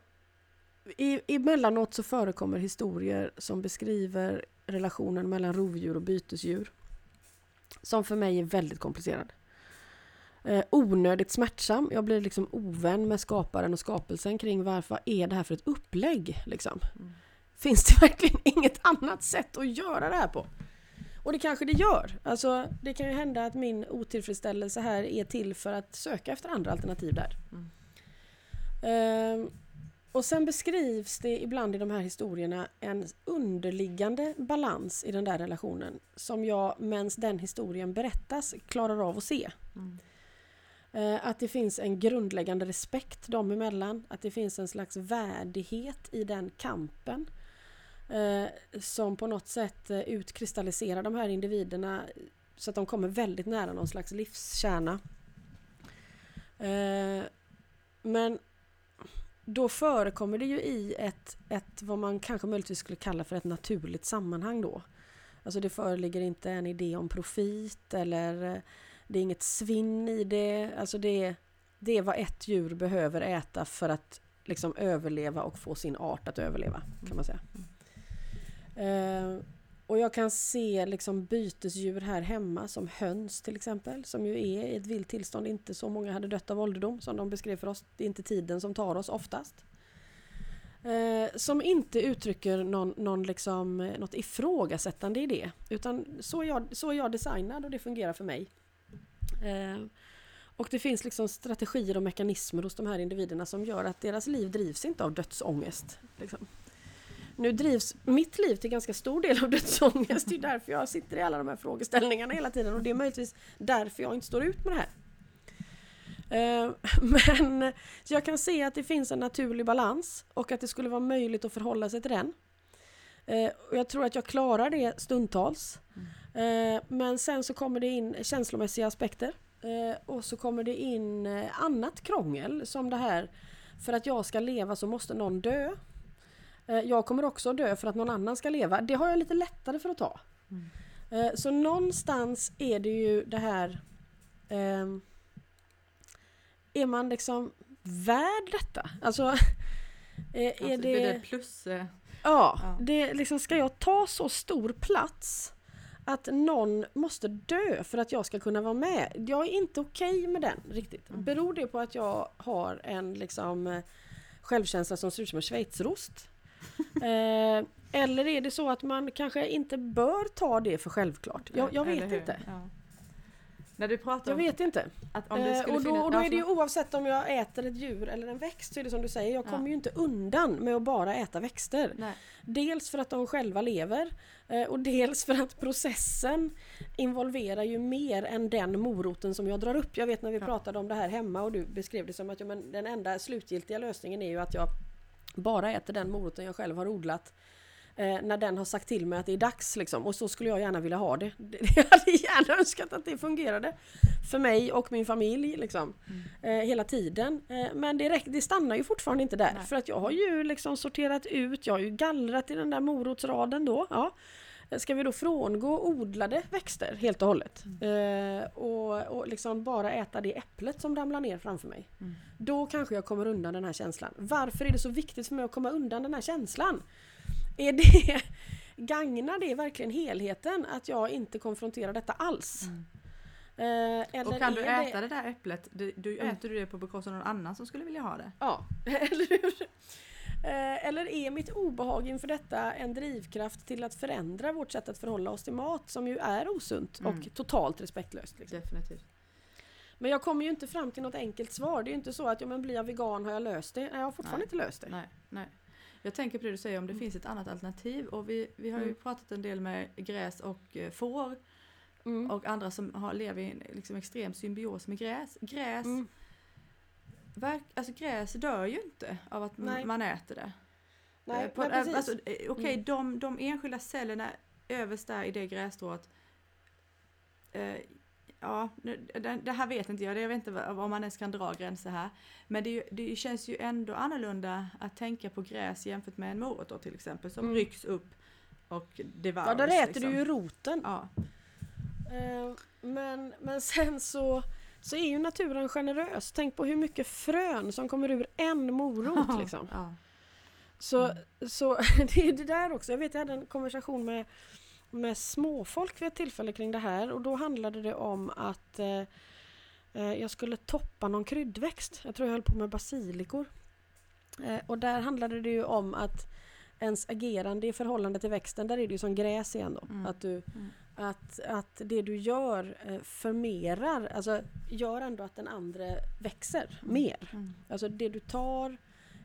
i, emellanåt så förekommer historier som beskriver relationen mellan rovdjur och bytesdjur. Som för mig är väldigt komplicerad. Eh, onödigt smärtsam. Jag blir liksom ovän med skaparen och skapelsen kring varför är det här för ett upplägg? Liksom. Mm. Finns det verkligen inget annat sätt att göra det här på? Och det kanske det gör. Alltså, det kan ju hända att min otillfredsställelse här är till för att söka efter andra alternativ där. Mm. Uh, och sen beskrivs det ibland i de här historierna en underliggande balans i den där relationen som jag, medan den historien berättas, klarar av att se. Mm. Uh, att det finns en grundläggande respekt dem emellan, att det finns en slags värdighet i den kampen eh, som på något sätt eh, utkristalliserar de här individerna så att de kommer väldigt nära någon slags livskärna. Eh, men då förekommer det ju i ett, ett, vad man kanske möjligtvis skulle kalla för ett naturligt sammanhang då. Alltså det föreligger inte en idé om profit eller eh, det är inget svinn i det. Alltså det, det är vad ett djur behöver äta för att liksom överleva och få sin art att överleva kan man säga. Eh, och jag kan se liksom bytesdjur här hemma som höns till exempel som ju är i ett vilt tillstånd. Inte så många hade dött av ålderdom som de beskrev för oss. Det är inte tiden som tar oss oftast. Eh, som inte uttrycker någon, någon liksom, eh, något ifrågasättande i det. Utan så är, jag, så är jag designad och det fungerar för mig. Eh, och det finns liksom strategier och mekanismer hos de här individerna som gör att deras liv drivs inte av dödsångest. Liksom. Nu drivs mitt liv till ganska stor del av dödsångest. Det är därför jag sitter i alla de här frågeställningarna hela tiden och det är möjligtvis därför jag inte står ut med det här. Eh, men jag kan se att det finns en naturlig balans och att det skulle vara möjligt att förhålla sig till den. Eh, och jag tror att jag klarar det stundtals. Eh, men sen så kommer det in känslomässiga aspekter. Och så kommer det in annat krångel som det här för att jag ska leva så måste någon dö. Jag kommer också dö för att någon annan ska leva. Det har jag lite lättare för att ta. Mm. Så någonstans är det ju det här ehm, är man liksom värd detta? Alltså, är, alltså, det... det plus... Eh, ja, ja, det liksom, ska jag ta så stor plats att någon måste dö för att jag ska kunna vara med. Jag är inte okej okay med den riktigt. Mm. Beror det på att jag har en liksom eh, självkänsla som ser ut som en schweizerost? eh, eller är det så att man kanske inte bör ta det för självklart? Jag, jag vet inte. Ja. När du pratar jag vet inte. Att om det eh, och, då, och då är det ju oavsett om jag äter ett djur eller en växt så är det som du säger, jag kommer ja. ju inte undan med att bara äta växter. Nej. Dels för att de själva lever eh, och dels för att processen involverar ju mer än den moroten som jag drar upp. Jag vet när vi ja. pratade om det här hemma och du beskrev det som att ja, men den enda slutgiltiga lösningen är ju att jag bara äter den moroten jag själv har odlat eh, när den har sagt till mig att det är dags liksom. Och så skulle jag gärna vilja ha det. Jag hade gärna önskat att det fungerade för mig och min familj liksom. Mm. Eh, hela tiden. Eh, men det, det stannar ju fortfarande inte där. Nej. För att jag har ju liksom sorterat ut, jag har ju gallrat i den där morotsraden då. Ja. Ska vi då frångå odlade växter helt och hållet? Mm. Eh, och, och liksom bara äta det äpplet som ramlar ner framför mig. Mm. Då kanske jag kommer undan den här känslan. Varför är det så viktigt för mig att komma undan den här känslan? Är det, gagnar det verkligen helheten att jag inte konfronterar detta alls? Mm. Eh, och kan du äta det... det där äpplet, du, du mm. äter du det på bekostnad av någon annan som skulle vilja ha det? Ja, eller hur? Eh, eller är mitt obehag inför detta en drivkraft till att förändra vårt sätt att förhålla oss till mat som ju är osunt mm. och totalt respektlöst? Liksom. Definitivt. Men jag kommer ju inte fram till något enkelt svar. Det är ju inte så att ja, men blir jag vegan har jag löst det. Nej, jag har fortfarande nej, inte löst det. Nej, nej. Jag tänker på det du säger om det mm. finns ett annat alternativ och vi, vi har ju mm. pratat en del med gräs och eh, får mm. och andra som har, lever i en liksom, extrem symbios med gräs. Gräs, mm. Verk, alltså gräs dör ju inte av att Nej. man äter det. Nej, eh, på, eh, alltså, Okej, okay, mm. de, de enskilda cellerna överst där i det grässtrået eh, ja, det, det, här vet inte jag, jag vet inte om man ens kan dra gränser här. Men det, det känns ju ändå annorlunda att tänka på gräs jämfört med en morot då, till exempel som mm. rycks upp och devours. Ja, där äter liksom. du ju roten. Ja. Uh, men, men sen så, så är ju naturen generös. Tänk på hur mycket frön som kommer ur en morot liksom. Ja. Så, mm. så det är det där också. Jag vet jag hade en konversation med med småfolk vid ett tillfälle kring det här och då handlade det om att eh, eh, jag skulle toppa någon kryddväxt. Jag tror jag höll på med basilikor. Eh, och där handlade det ju om att ens agerande i förhållande till växten, där är det ju som gräs igen då. Mm. Att, du, mm. Att, att det du gör eh, förmerar, alltså gör ändå att den andra växer mm. mer. Mm. Alltså det du tar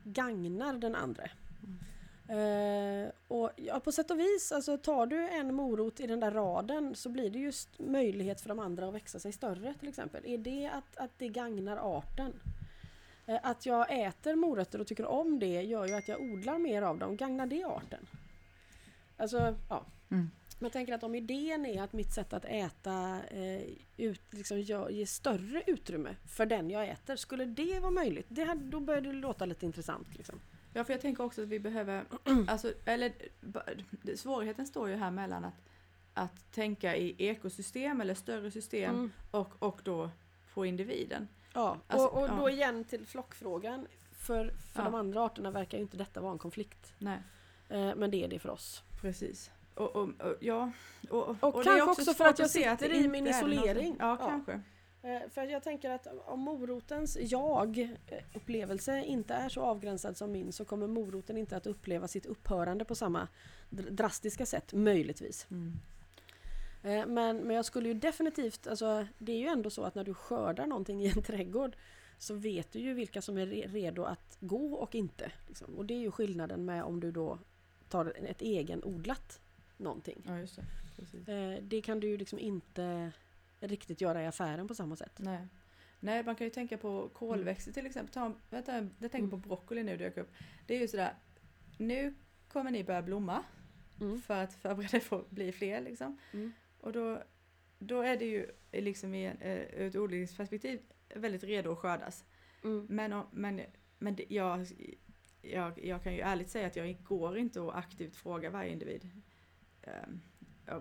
gagnar den andra. Uh, och ja, på sätt och vis, alltså tar du en morot i den där raden så blir det just möjlighet för de andra att växa sig större till exempel. Är det att, att det gagnar arten? Uh, att jag äter morötter och tycker om det gör ju att jag odlar mer av dem. Gagnar det arten? Alltså, ja. Mm. Men jag tänker att om idén är att mitt sätt att äta eh, ut, liksom, ger större utrymme för den jag äter. Skulle det vara möjligt? Det hade, då börjar det låta lite intressant. Liksom. Ja, för jag tänker också att vi behöver, alltså, eller svårigheten står ju här mellan att, att tänka i ekosystem eller större system Mm. och, och då på individen. Ja, Alltså, och, och ja. då igen till flockfrågan. För, för Ja. de andra arterna verkar ju inte detta vara en konflikt. Nej, Eh, men det är det för oss. precis. Och, och, och, ja, och, Och är kanske också för svårt att jag sitter i inte min isolering. Ja, Ja. kanske. Eh, För jag tänker att om morotens jag-upplevelse inte är så avgränsad som min så kommer moroten inte att uppleva sitt upphörande på samma dr- drastiska sätt, möjligtvis. Mm. Eh, Men, men jag skulle ju definitivt, alltså det är ju ändå så att när du skördar någonting i en trädgård så vet du ju vilka som är re- redo att gå och inte. Liksom. Och det är ju skillnaden med om du då tar ett egenodlat någonting. Ja, just det. Eh, Det kan du ju liksom inte riktigt göra i affären på samma sätt. Nej. Nej, man kan ju tänka på kolväxter till exempel. Ta, vänta, jag tänker Mm. på broccoli nu dök upp. Det är ju sådär, nu kommer ni börja blomma Mm. för att förbereda er för att bli fler liksom. Mm. Och då, då är det ju liksom i en, eh, ur ett odlingsperspektiv väldigt redo att skördas. Mm. Men, men, men det, jag, jag, jag kan ju ärligt säga att jag går inte att aktivt fråga varje individ. Ehm,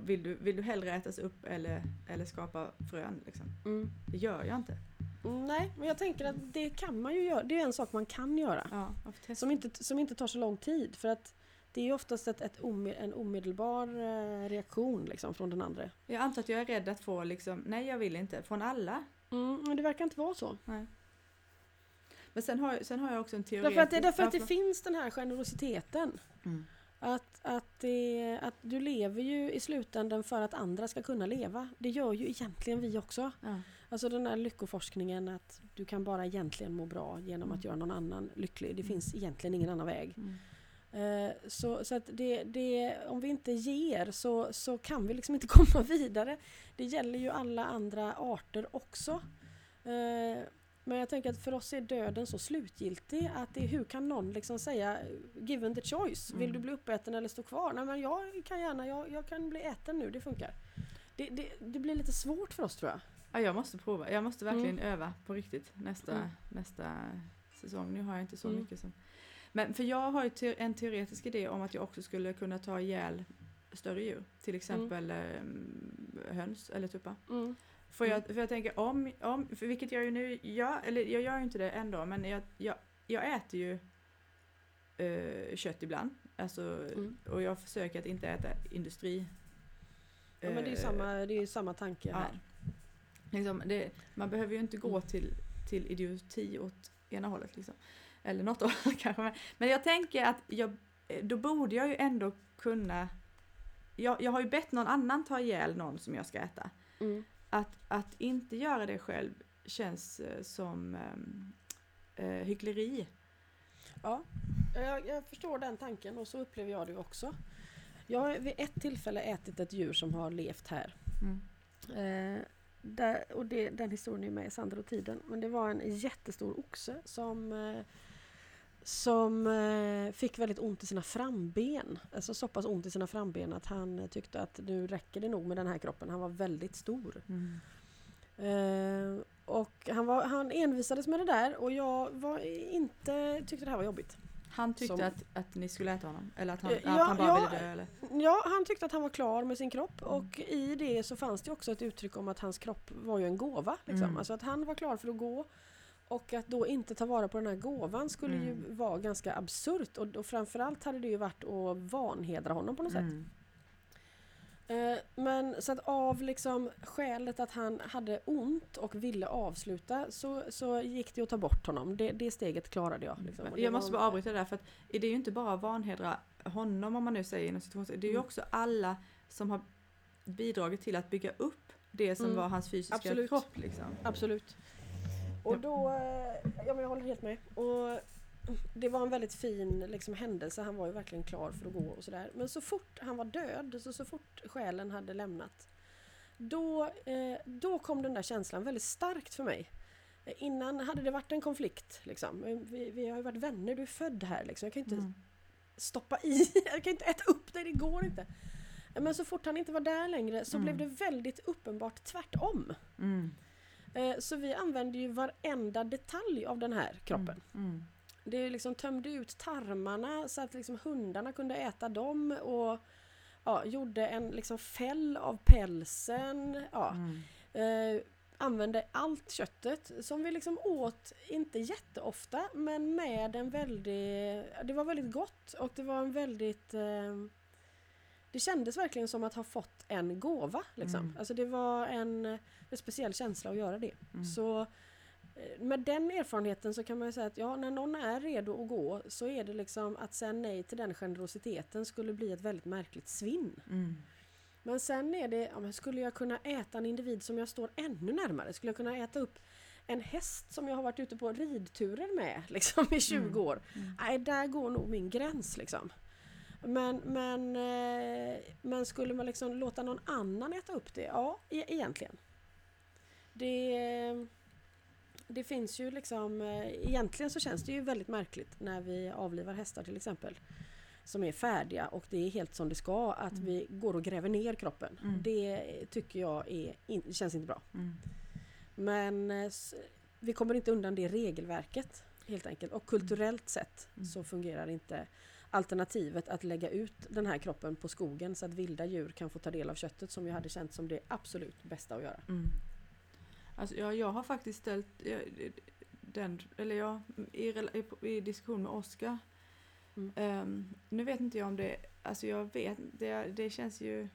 vill, du, vill du hellre ätas upp eller, eller skapa frön? Liksom? Mm. Det gör jag inte. Nej, men jag tänker att det kan man ju göra. Det är en sak man kan göra. Ja. Som inte, som inte tar så lång tid. För att det är ju oftast ett, ett ome, en omedelbar eh, reaktion liksom, från den andra. Jag antar att jag är rädd att få liksom, nej jag vill inte, från alla. Mm, men det verkar inte vara så. Nej. Men sen har, sen har jag också en teori. Därför att, det, därför att det finns den här generositeten. Mm. Att, att, det, att du lever ju i slutändan för att andra ska kunna leva. Det gör ju egentligen vi också. Ja. Alltså den här lyckoforskningen att du kan bara egentligen må bra genom Mm. att göra någon annan lycklig. Det Mm. finns egentligen ingen annan väg. Mm. Eh, Så, så att det, det, om vi inte ger så, så kan vi liksom inte komma vidare. Det gäller ju alla andra arter också. Men jag tänker att för oss är döden så slutgiltig att det, hur kan någon liksom säga given the choice, vill Mm. du bli uppäten eller stå kvar? Nej men jag kan gärna, jag, jag kan bli äten nu, det funkar. Det, det, det blir lite svårt för oss tror jag. Ja, jag måste prova. Jag måste verkligen Mm. öva på riktigt nästa, Mm. nästa säsong. Nu har jag inte så Mm. mycket som... Men för jag har ju en teoretisk idé om att jag också skulle kunna ta ihjäl större djur. Till exempel ehm, höns eller tuppar. Mm. För jag, för jag tänker om, om, för vilket jag ju nu gör, eller jag gör ju inte det ändå, men jag, jag, jag äter ju eh, kött ibland. Alltså, Mm. Och jag försöker att inte äta industri. Ja, men det är ju eh, samma, det är ju samma tanke Ja. här. Liksom, det, man behöver ju inte gå Mm. till, till idioti åt ena hållet. Liksom. Eller något håll kanske. Men, men jag tänker att jag, eh, då borde jag ju ändå kunna... Jag, jag har ju bett någon annan ta ihjäl någon som jag ska äta. Mm. Att, att inte göra det själv känns eh, som ehm, eh, hyckleri. Ja, jag, jag förstår den tanken och så upplever jag det också. Jag har vid ett tillfälle ätit ett djur som har levt här. Mm. Eh, där, och det, den historien är med i Sandra och tiden. Men det var en jättestor oxe som, eh, som eh, fick väldigt ont i sina framben. Alltså så pass ont i sina framben att han tyckte att nu räcker det nog med den här kroppen. Han var väldigt stor. Mm. Eh, och han, var, han envisades med det där och jag var inte, tyckte det här var jobbigt. Han tyckte Som- att, att ni skulle äta honom? Eller att han, Eh, att ja, han bara ja. ville dö? Eller? Ja, han tyckte att han var klar med sin kropp Mm. och i det så fanns det också ett uttryck om att hans kropp var ju en gåva. Liksom. Mm. Alltså att han var klar för att gå och att då inte ta vara på den här gåvan skulle ju Mm. vara ganska absurt och, och framförallt hade det ju varit att vanhedra honom på något sätt. Mm. Eh, men så att av liksom skälet att han hade ont och ville avsluta så, så gick det att ta bort honom. Det, det steget klarade jag. Liksom. Jag måste bara avbryta där för att det är ju inte bara vanhedra honom om man nu säger inom Det är ju Mm. också alla som har bidragit till att bygga upp det som Mm. var hans fysiska Absolut. kropp. Liksom. Absolut. Och då, eh, ja men jag håller helt med. Och det var en väldigt fin liksom, händelse, han var ju verkligen klar för att gå och sådär. Men så fort han var död, så, så fort själen hade lämnat, då, eh, då kom den där känslan väldigt starkt för mig. Eh, Innan hade det varit en konflikt. Liksom. Eh, Vi, vi har ju varit vänner, du är född här. Liksom. Jag kan inte Mm. stoppa i, jag kan inte äta upp dig, det går inte. Men så fort han inte var där längre så Mm. blev det väldigt uppenbart tvärtom. Mm. Eh, Så vi använde ju varenda detalj av den här kroppen. Mm. Det liksom tömde ut tarmarna så att liksom hundarna kunde äta dem och ja, gjorde en liksom fäll av pälsen. Ja, Mm. eh, använde allt köttet som vi liksom åt, inte jätteofta, men med en väldigt... Det var väldigt gott och det var en väldigt... Eh, det kändes verkligen som att ha fått en gåva. Liksom. Mm. Alltså det var en, en speciell känsla att göra det. Mm. Så eh, med den erfarenheten så kan man ju säga att ja, när någon är redo att gå så är det liksom att säga nej till den generositeten skulle bli ett väldigt märkligt svinn. Mm. Men sen är det, ja, skulle jag kunna äta en individ som jag står ännu närmare? Skulle jag kunna äta upp en häst som jag har varit ute på ridturer med liksom, i 20 Mm. år? Mm. Nej, där går nog min gräns liksom. Men, men, eh, men skulle man liksom låta någon annan äta upp det? Ja, e- egentligen. Det, det finns ju liksom, eh, egentligen så känns det ju väldigt märkligt när vi avlivar hästar till exempel. Som är färdiga och det är helt som det ska att Mm. vi går och gräver ner kroppen. Mm. Det tycker jag är, in, känns inte bra. Mm. Men eh, vi kommer inte undan det regelverket helt enkelt. Och kulturellt sett Mm. så fungerar inte alternativet att lägga ut den här kroppen på skogen så att vilda djur kan få ta del av köttet som jag hade känt som det absolut bästa att göra. Mm. Alltså, jag, jag har faktiskt ställt jag, den, eller jag, i, i, i diskussion med Oskar. Mm. Ehm, nu vet inte jag om det, alltså jag vet, det, det känns ju,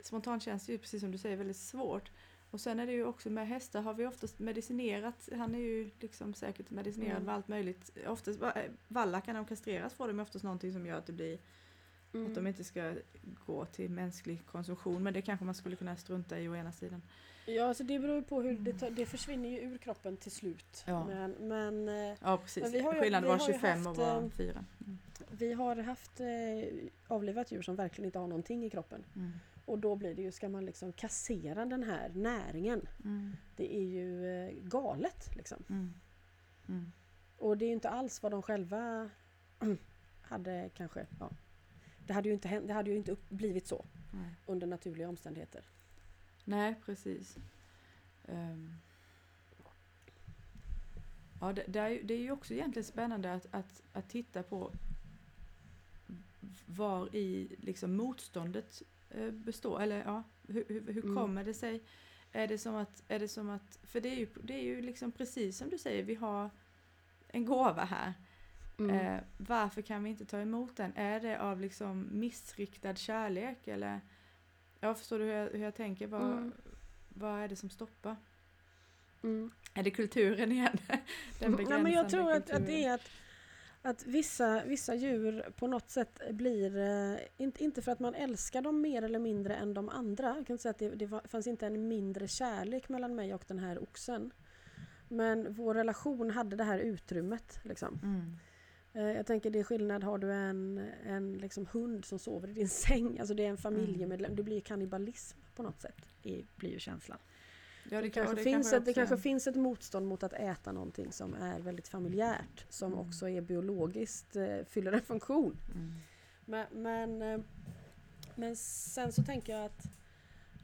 spontant känns det ju precis som du säger väldigt svårt. Och sen är det ju också med hästar har vi oftast medicinerat, han är ju liksom säkert medicinerad Mm. med allt möjligt. Oftast, eh, vallackar när de kastreras får de oftast någonting som gör att det blir att de inte ska gå till mänsklig konsumtion. Men det kanske man skulle kunna strunta i å ena sidan. Ja, alltså det beror ju på hur det, tar- det försvinner ju ur kroppen till slut. Ja. Men, men eh, Ja precis, Men vi har ju- skillnaden var har ju 25 och haft, var eh, 4. Mm. vi har haft eh, avlivat djur som verkligen inte har någonting i kroppen. Mm. Och då blir det ju, ska man liksom kassera den här näringen? Mm. Det är ju eh, galet liksom. Mm. Mm. Och det är ju inte alls vad de själva hade kanske, ja. Det hade ju inte, hänt, det hade ju inte blivit så Nej. under naturliga omständigheter. Nej, precis. Ehm. Ja, det, det, är, det är ju också egentligen spännande att, att, att titta på var i liksom motståndet eh, består. Eller ja, hur, hur, hur Mm. kommer det sig? Är det som att, är det som att för det är ju, det är ju liksom precis som du säger, vi har en gåva här. Mm. Eh, varför kan vi inte ta emot den? Är det av liksom missriktad kärlek eller? Ja, förstår du hur jag, hur jag tänker? Vad, Mm. vad är det som stoppar? Mm. Är det kulturen igen? Den Ja, men jag tror att, att det är att, att vissa, vissa djur på något sätt blir, eh, inte, inte för att man älskar dem mer eller mindre än de andra. Jag kan inte säga att det, det fanns inte en mindre kärlek mellan mig och den här oxen. Men vår relation hade det här utrymmet. Liksom. Mm. Eh, Jag tänker det är skillnad, har du en, en liksom hund som sover i din säng, alltså det är en familjemedlem, det blir kannibalism på något sätt, i, blir ju känslan. Ja, Det, kan- kanske, det finns ett, det kanske finns ett motstånd mot att äta någonting som är väldigt familjärt, som Mm. också är biologiskt, eh, fyller en funktion. Mm. Men, men, eh, men sen så tänker jag att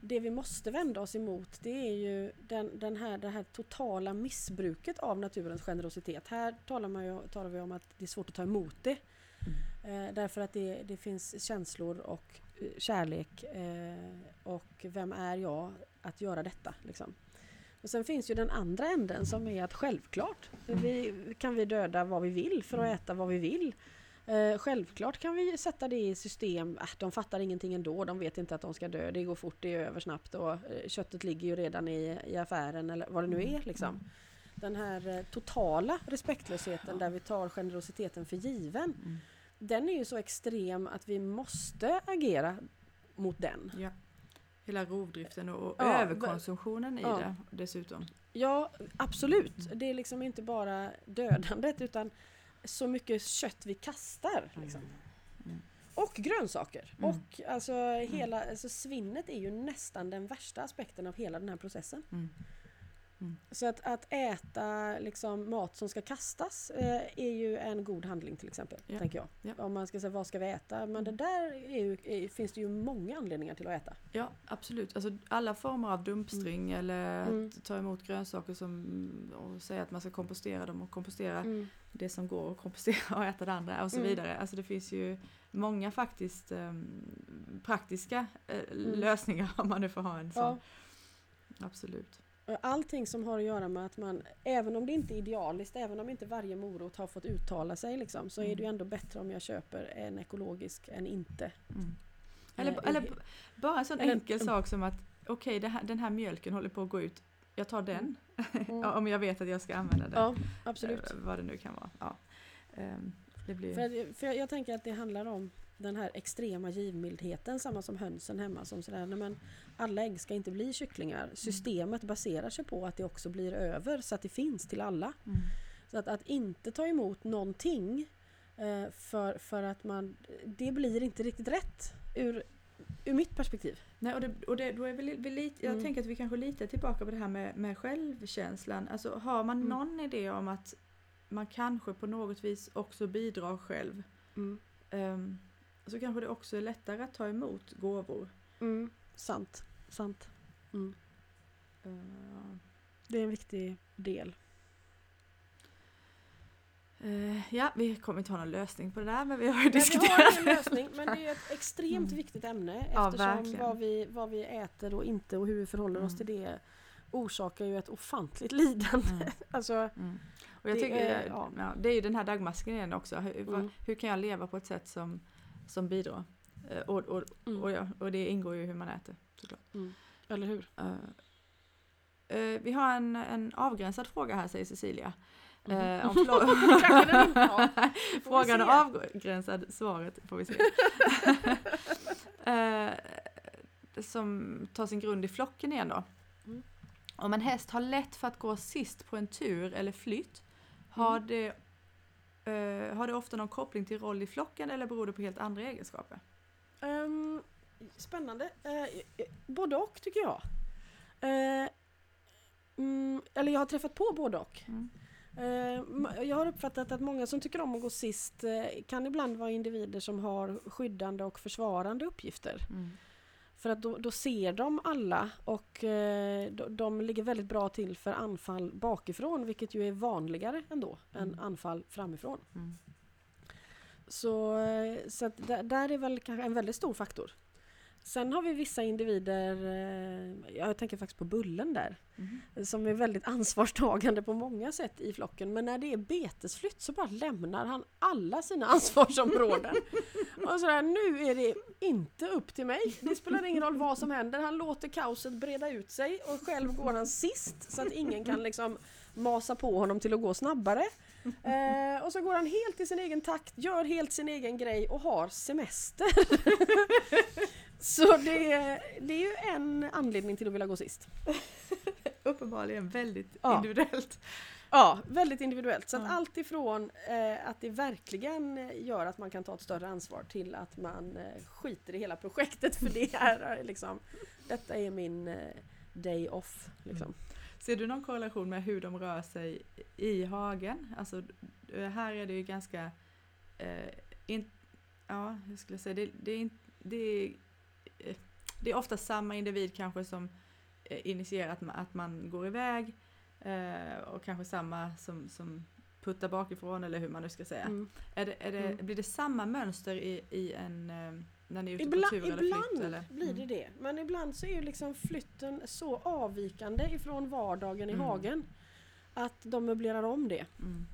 det vi måste vända oss emot det är ju den, den här, det här totala missbruket av naturens generositet. Här talar, man ju, talar vi om att det är svårt att ta emot det. Eh, därför att det, det finns känslor och eh, kärlek eh, och vem är jag att göra detta? Liksom. Och sen finns ju den andra änden som är att självklart vi, kan vi döda vad vi vill för att äta vad vi vill. Eh, självklart kan vi sätta det i system. Äh, de fattar ingenting ändå. De vet inte att de ska dö. Det går fort, det är över snabbt och eh, köttet ligger ju redan i, i affären eller vad det nu är. Liksom. Den här eh, totala respektlösheten där vi tar generositeten för given. Mm. Den är ju så extrem att vi måste agera mot den. Ja. Hela rovdriften och Ja, överkonsumtionen i ja. det dessutom. Ja, absolut. Det är liksom inte bara dödandet utan så mycket kött vi kastar. Liksom. Mm. Och grönsaker. Mm. Och alltså hela, alltså svinnet är ju nästan den värsta aspekten av hela den här processen. Mm. Mm. Så att, att äta liksom, mat som ska kastas eh, är ju en god handling till exempel. Ja. Tänker jag. Ja. Om man ska säga vad ska vi äta? Men det där är ju, är, finns det ju många anledningar till att äta. Ja, absolut. Alltså, alla former av dumpstring eller Mm. att ta emot grönsaker som, och säga att man ska kompostera dem och kompostera det som går att kompostera och äta det andra och så Mm. vidare. Alltså det finns ju många faktiskt ehm, praktiska eh, Mm. lösningar om man nu får ha en sån. Ja. Absolut. Allting som har att göra med att man, även om det inte är idealiskt, även om inte varje morot har fått uttala sig liksom, så är det ju Mm. ändå bättre om jag köper en ekologisk än inte. Mm. Eller, Eh, eller bara en sån eller- enkel sak som att okej, här- den här mjölken håller på att gå ut. Jag tar den. Mm. Ja, om jag vet att jag ska använda den. Ja, absolut. Eh, vad det nu kan vara. Ja. Ehm, det blir... För, för jag, jag tänker att det handlar om den här extrema givmildheten, samma som hönsen hemma. Som sådär, men alla ägg ska inte bli kycklingar. Systemet baserar sig på att det också blir över så att det finns till alla. Mm. Så att, att inte ta emot någonting eh, för, för att man, det blir inte riktigt rätt ur, ur mitt perspektiv. Nej, och det, och det, då är vi, vi lite, jag Mm. tänker att vi kanske lite tillbaka på det här med, med självkänslan. Alltså har man Mm. någon idé om att man kanske på något vis också bidrar själv. ehm, så kanske det också är lättare att ta emot gåvor. Mm. Sant, sant. Mm. Eh, Det är en viktig del. eh, ja, vi kommer inte ha någon lösning på det där men vi har ju Men vi diskuterat. har ingen lösning men det är ett extremt Mm. viktigt ämne Ja, eftersom verkligen. vad, vi, vad vi äter och inte och hur vi förhåller oss Mm. till det orsakar ju ett ofantligt lidande. Mm. Alltså, Mm. Och jag Det tycker, är- ja. ja. det är ju den här dagmasken igen också. Hur, vad- Mm. hur kan jag leva på ett sätt som, som bidrar? Eh, och, och, mm, och, ja, och det ingår ju hur man äter såklart. mm. Eller hur? Eh, eh, vi har en, en avgränsad fråga här säger Cecilia. Om har. får vi Frågan är avgränsad, svaret får vi se. Som tar sin grund i flocken igen då. Mm. Om en häst har lätt för att gå sist på en tur eller flytt, har, Mm. det, har det ofta någon koppling till roll i flocken eller beror det på helt andra egenskaper? Ehm, spännande. Uh, både och tycker jag. Eh, mm, eller jag har träffat på både och. Mm. Eh, Jag har uppfattat att många som tycker om att gå sist eh, kan ibland vara individer som har skyddande och försvarande uppgifter. Mm. För att då, då ser de alla och eh, de, de ligger väldigt bra till för anfall bakifrån vilket ju är vanligare ändå än Mm. anfall framifrån. Mm. Så, eh, så där, där är väl kanske en väldigt stor faktor. Sen har vi vissa individer, eh, jag tänker faktiskt på Bullen där, Mm. som är väldigt ansvarstagande på många sätt i flocken. Men när det är betesflytt så bara lämnar han alla sina ansvarsområden. Och sådär, nu är det inte upp till mig. Det spelar ingen roll vad som händer. Han låter kaoset breda ut sig och själv går han sist så att ingen kan liksom masa på honom till att gå snabbare. Eh, och så går han helt i sin egen takt, gör helt sin egen grej och har semester. Så det, det är ju en anledning till att vilja gå sist. Uppenbarligen väldigt Ja. individuellt. Ja, väldigt individuellt. Så att Ja. allt ifrån eh, att det verkligen gör att man kan ta ett större ansvar till att man eh, skiter i hela projektet för det är eh, liksom Detta är min eh, day off. Liksom. Ser du någon korrelation med hur de rör sig i hagen? Alltså, eh, här är det ju ganska... Eh, in, ja, hur skulle jag säga? Det, det, är, det, är, det är ofta samma individ kanske som eh, initierar att man, att man går iväg eh, och kanske samma som, som puttar bakifrån eller hur man nu ska säga. Mm. Är det, är det, Mm. Blir det samma mönster i, i en... eh, När ni är ute Ibland, på tur eller ibland flytt? Eller? blir det Mm. det. Men ibland så är ju liksom flytten så avvikande ifrån vardagen i Mm. hagen att de möblerar om det. Mm.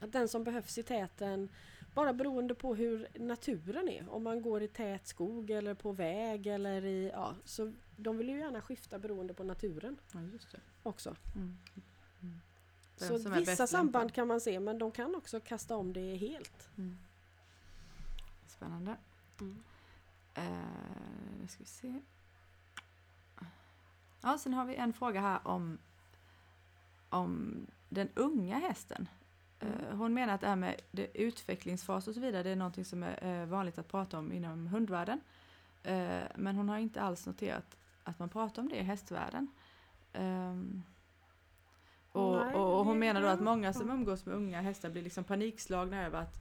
Att den som behövs i täten, bara beroende på hur naturen är. Om man går i tät skog eller på väg eller i... Ja, så de vill ju gärna skifta beroende på naturen Ja, just det. också. Mm. Mm. Så vissa lämpad. samband kan man se men de kan också kasta om det helt. Mm. Spännande. Mm. Nu ska vi se. Ja, sen har vi en fråga här om, om den unga hästen. Mm. Eh, hon menar att det här med det utvecklingsfas och så vidare, det är någonting som är eh, vanligt att prata om inom hundvärlden. Eh, men hon har inte alls noterat att man pratar om det i hästvärlden. Ehm, menar då att många som umgås med unga hästar blir liksom panikslagna över att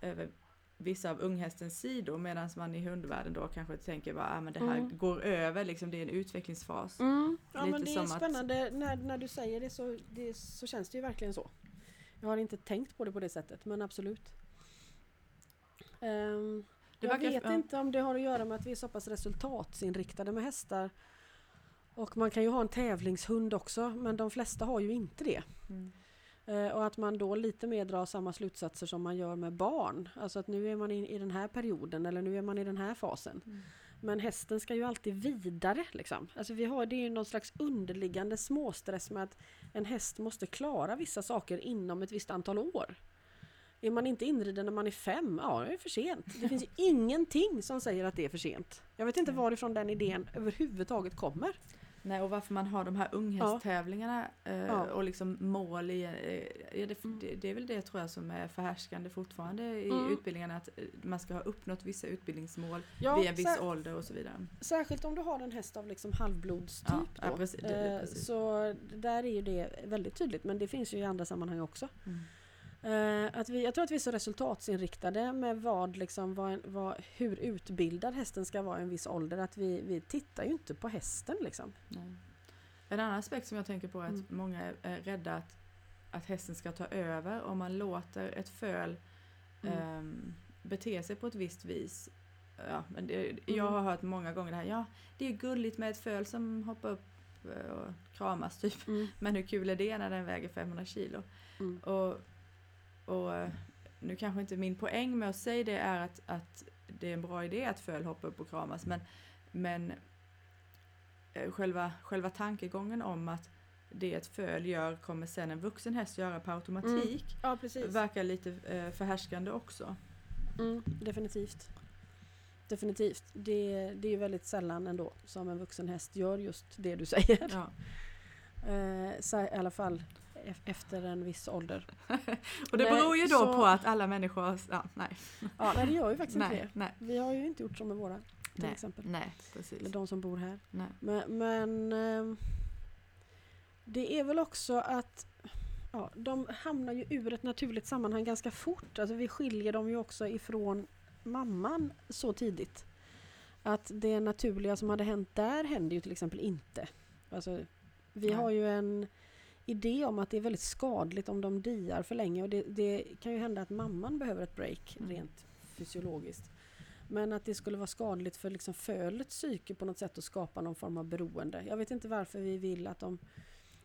över vissa av unghästens sidor medan man i hundvärlden då kanske tänker att ah, men det här Mm. går över, liksom, det är en utvecklingsfas. Mm. Ja Lite men det är som att- spännande när, när du säger det så, det så känns det ju verkligen så. Jag har inte tänkt på det på det sättet men absolut. Det jag vet ja. inte om det har att göra med att vi är så pass resultatsinriktade med hästar. Och man kan ju ha en tävlingshund också men de flesta har ju inte det. Mm. Eh, och att man då lite mer drar samma slutsatser som man gör med barn. Alltså att nu är man i, i den här perioden eller nu är man i den här fasen. Mm. Men hästen ska ju alltid vidare. Liksom. Alltså vi har, det är ju någon slags underliggande småstress med att en häst måste klara vissa saker inom ett visst antal år. Är man inte inriden när man är fem, ja det är för sent. Det finns ju ingenting som säger att det är för sent. Jag vet inte varifrån den idén överhuvudtaget kommer. Nej, och varför man har de här unghästtävlingarna eh, Ja. och liksom mål i, eh, ja, det, det, det är väl det tror jag som är förhärskande fortfarande i Mm. utbildningarna att eh, man ska ha uppnått vissa utbildningsmål Ja, vid en viss ålder och så vidare. Särskilt om du har en häst av liksom halvblodstyp. Ja, ja, då. precis, det- precis. Så där är ju det väldigt tydligt men det finns ju i andra sammanhang också. Mm. Eh, att vi, jag tror att vi är så resultatsinriktade med vad, liksom, vad, vad, hur utbildad hästen ska vara i en viss ålder att vi, vi tittar ju inte på hästen. Liksom. Nej. En annan aspekt som jag tänker på är att Mm. många är, är rädda att, att hästen ska ta över om man låter ett föl Mm. ehm, bete sig på ett visst vis. Ja, men det, Mm. Jag har hört många gånger det här, ja det är gulligt med ett föl som hoppar upp eh, och kramas typ. Mm. Men hur kul är det när den väger 500 kilo? Mm. Och, och eh, nu kanske inte min poäng med att säga det är att, att det är en bra idé att föl hoppar upp och kramas men, men eh, själva, själva tankegången om att det ett föl gör kommer sen en vuxen häst göra på automatik Ja precis. verkar lite eh, förhärskande också. Mm, definitivt. Definitivt. Det, det är väldigt sällan ändå som en vuxen häst gör just det du säger. Ja. Eh, så I alla fall efter en viss ålder. Och det Nej, beror ju då så- på att alla människor ja, nej, Ja, nej, det gör ju faktiskt inte nej, det. nej, Vi har ju inte gjort så med våra till nej, exempel. nej, precis. Eller de som bor här. Nej. Men, men ehm, det är väl också att ja, de hamnar ju ur ett naturligt sammanhang ganska fort. Alltså vi skiljer dem ju också ifrån mamman så tidigt. Att det naturliga som hade hänt där händer ju till exempel inte. Alltså, vi Nej. har ju en idé om att det är väldigt skadligt om de diar för länge och det, det kan ju hända att mamman behöver ett break Mm. rent fysiologiskt. Men att det skulle vara skadligt för liksom fölets psyke på något sätt att skapa någon form av beroende. Jag vet inte varför vi vill att de...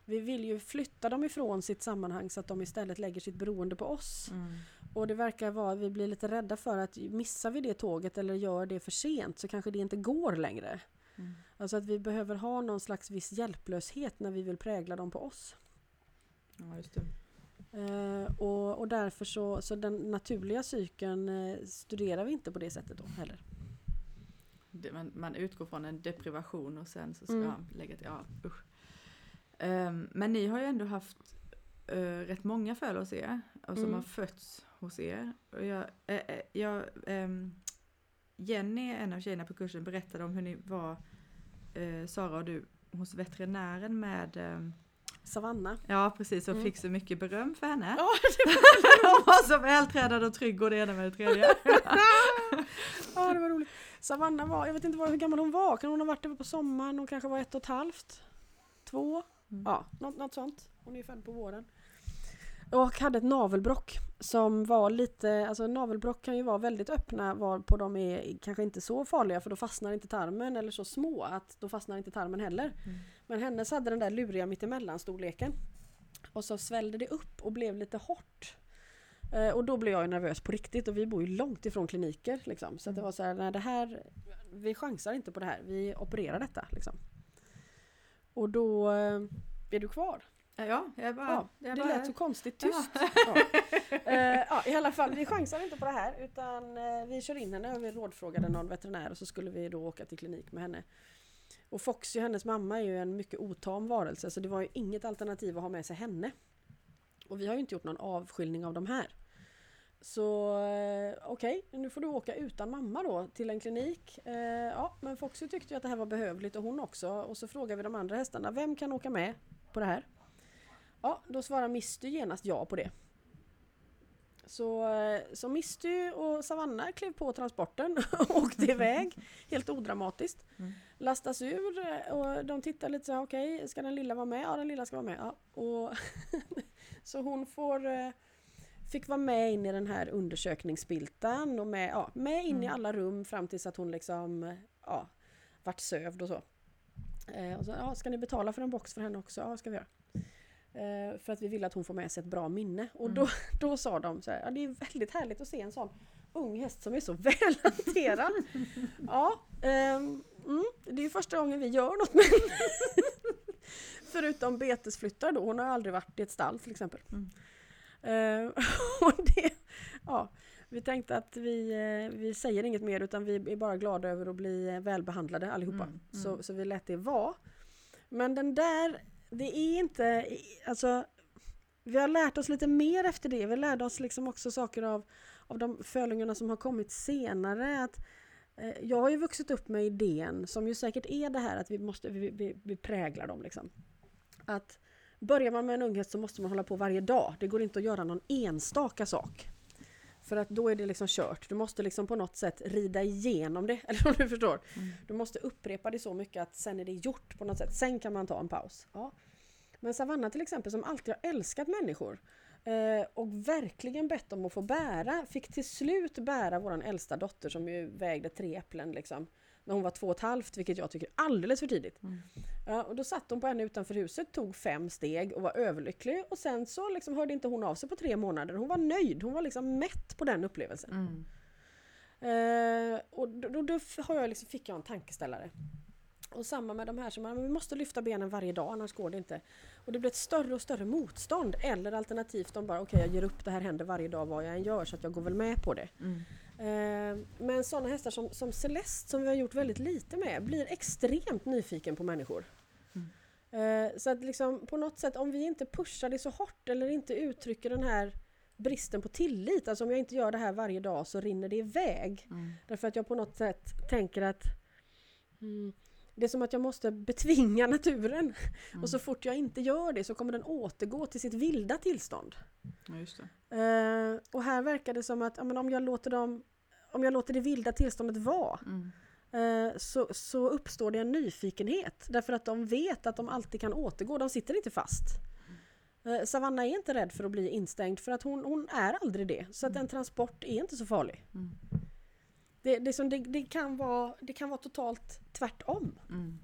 Vi vill ju flytta dem ifrån sitt sammanhang så att de istället lägger sitt beroende på oss. Mm. Och det verkar vara att vi blir lite rädda för att missar vi det tåget eller gör det för sent så kanske det inte går längre. Mm. Alltså att vi behöver ha någon slags viss hjälplöshet när vi vill prägla dem på oss. Ja, just det. Eh, och, och därför så, så den naturliga cykeln eh, studerar vi inte på det sättet då heller. det, man, man utgår från en deprivation och sen så ska Mm. lägga till, ja usch. Ehm, men ni har ju ändå haft uh, rätt många föl hos er och som Mm. har fötts hos er. Och jag, eh, jag, ehm, Jenny, en av tjejerna på kursen, berättade om hur ni var, eh, Sara och du, hos veterinären med ehm, Savanna. Ja precis, och Mm. fick så mycket beröm för henne. Ja, Hon var så vältränad och trygg och det ena med det tredje. Ja, det var roligt. Savanna var, jag vet inte hur gammal hon var, kan hon ha varit över på sommaren? Hon kanske var ett och ett halvt? Två? Mm. Ja, något, något sånt. Hon är ju född på våren. Och hade ett navelbrock som var lite, alltså navelbrock kan ju vara väldigt öppna varpå de är kanske inte så farliga för då fastnar inte tarmen eller så små att då fastnar inte tarmen heller. Mm. Men hennes hade den där luriga mittemellan storleken. Och så svällde det upp och blev lite hårt. Eh, och då blev jag nervös på riktigt och vi bor ju långt ifrån kliniker. Liksom. Så att det Mm. var så här, nej det här, vi chansar inte på det här, vi opererar detta. Liksom. Och då eh, är du kvar. Ja, jag bara... Ja, jag det bara lät så konstigt tyst. Ja. Eh, ja, I alla fall, vi chansar inte på det här utan eh, vi kör in henne och vi rådfrågade någon veterinär och så skulle vi då åka till klinik med henne. Och Foxy, hennes mamma, är ju en mycket otam varelse så det var ju inget alternativ att ha med sig henne. Och vi har ju inte gjort någon avskiljning av de här. Så okej, okej, nu får du åka utan mamma då till en klinik. Eh, ja, men Foxy tyckte ju att det här var behövligt och hon också. Och så frågar vi de andra hästarna, vem kan åka med på det här? Ja, då svarar Misty genast ja på det. Så, eh, så Misty och Savanna klev på transporten och åkte iväg helt odramatiskt. Mm. Lastas ur eh, och de tittar lite så här, okej, ska den lilla vara med? Ja, den lilla ska vara med. Ja. Och så hon får, eh, fick vara med in i den här undersökningsspiltan och med, ja, med in i Mm. alla rum fram tills att hon liksom, ja, vart sövd och så. Eh, och så ja, ska ni betala för en box för henne också? Ja, ska vi göra. Eh, för att vi vill att hon får med sig ett bra minne. Och Mm. då, då sa de så här, ja, det är väldigt härligt att se en sån ung häst som är så välhanterad. ja, ehm, mm, det är ju första gången vi gör något med. Förutom betesflyttar då, hon har aldrig varit i ett stall till exempel. Mm. Eh, och det, ja, vi tänkte att vi, eh, vi säger inget mer utan vi är bara glada över att bli eh, välbehandlade allihopa. Mm, mm. Så, så vi lät det vara. Men den där, det är inte, alltså vi har lärt oss lite mer efter det. Vi lärde oss liksom också saker av, av de fölungarna som har kommit senare. Att, eh, jag har ju vuxit upp med idén, som ju säkert är det här att vi måste, vi, vi, vi präglar dem liksom. Att börjar man med en unghäst så måste man hålla på varje dag. Det går inte att göra någon enstaka sak. För att då är det liksom kört. Du måste liksom på något sätt rida igenom det. Eller om du förstår. Mm. Du måste upprepa det så mycket att sen är det gjort på något sätt. Sen kan man ta en paus. Ja. Men Savanna till exempel som alltid har älskat människor eh, och verkligen bett om att få bära, fick till slut bära våran äldsta dotter som ju vägde tre äpplen liksom. När hon var två och ett halvt, vilket jag tycker är alldeles för tidigt. Mm. Ja, och då satt hon på henne utanför huset, tog fem steg och var överlycklig. Och sen så liksom hörde inte hon av sig på tre månader. Hon var nöjd, hon var liksom mätt på den upplevelsen. Mm. Eh, och då, då, då har jag liksom, fick jag en tankeställare. Och samma med de här som men vi måste lyfta benen varje dag annars går det inte. Och det blir ett större och större motstånd. Eller alternativt de bara okej jag ger upp det här händer varje dag vad jag än gör så att jag går väl med på det. Mm. Eh, men sådana hästar som, som Celeste som vi har gjort väldigt lite med blir extremt nyfiken på människor. Eh, så att liksom på något sätt om vi inte pushar det så hårt eller inte uttrycker den här bristen på tillit, alltså om jag inte gör det här varje dag så rinner det iväg. Mm. Därför att jag på något sätt tänker att mm, det är som att jag måste betvinga naturen. Mm. Och så fort jag inte gör det så kommer den återgå till sitt vilda tillstånd. Ja. Eh, och här verkar det som att ja, om, jag låter dem, om jag låter det vilda tillståndet vara Mm. eh, så, så uppstår det en nyfikenhet. Därför att de vet att de alltid kan återgå, de sitter inte fast. Eh, Savanna är inte rädd för att bli instängd för att hon, hon är aldrig det. Så att en transport är inte så farlig. Mm. Det, det, som, det, det, kan, vara, det kan vara totalt tvärtom. Mm.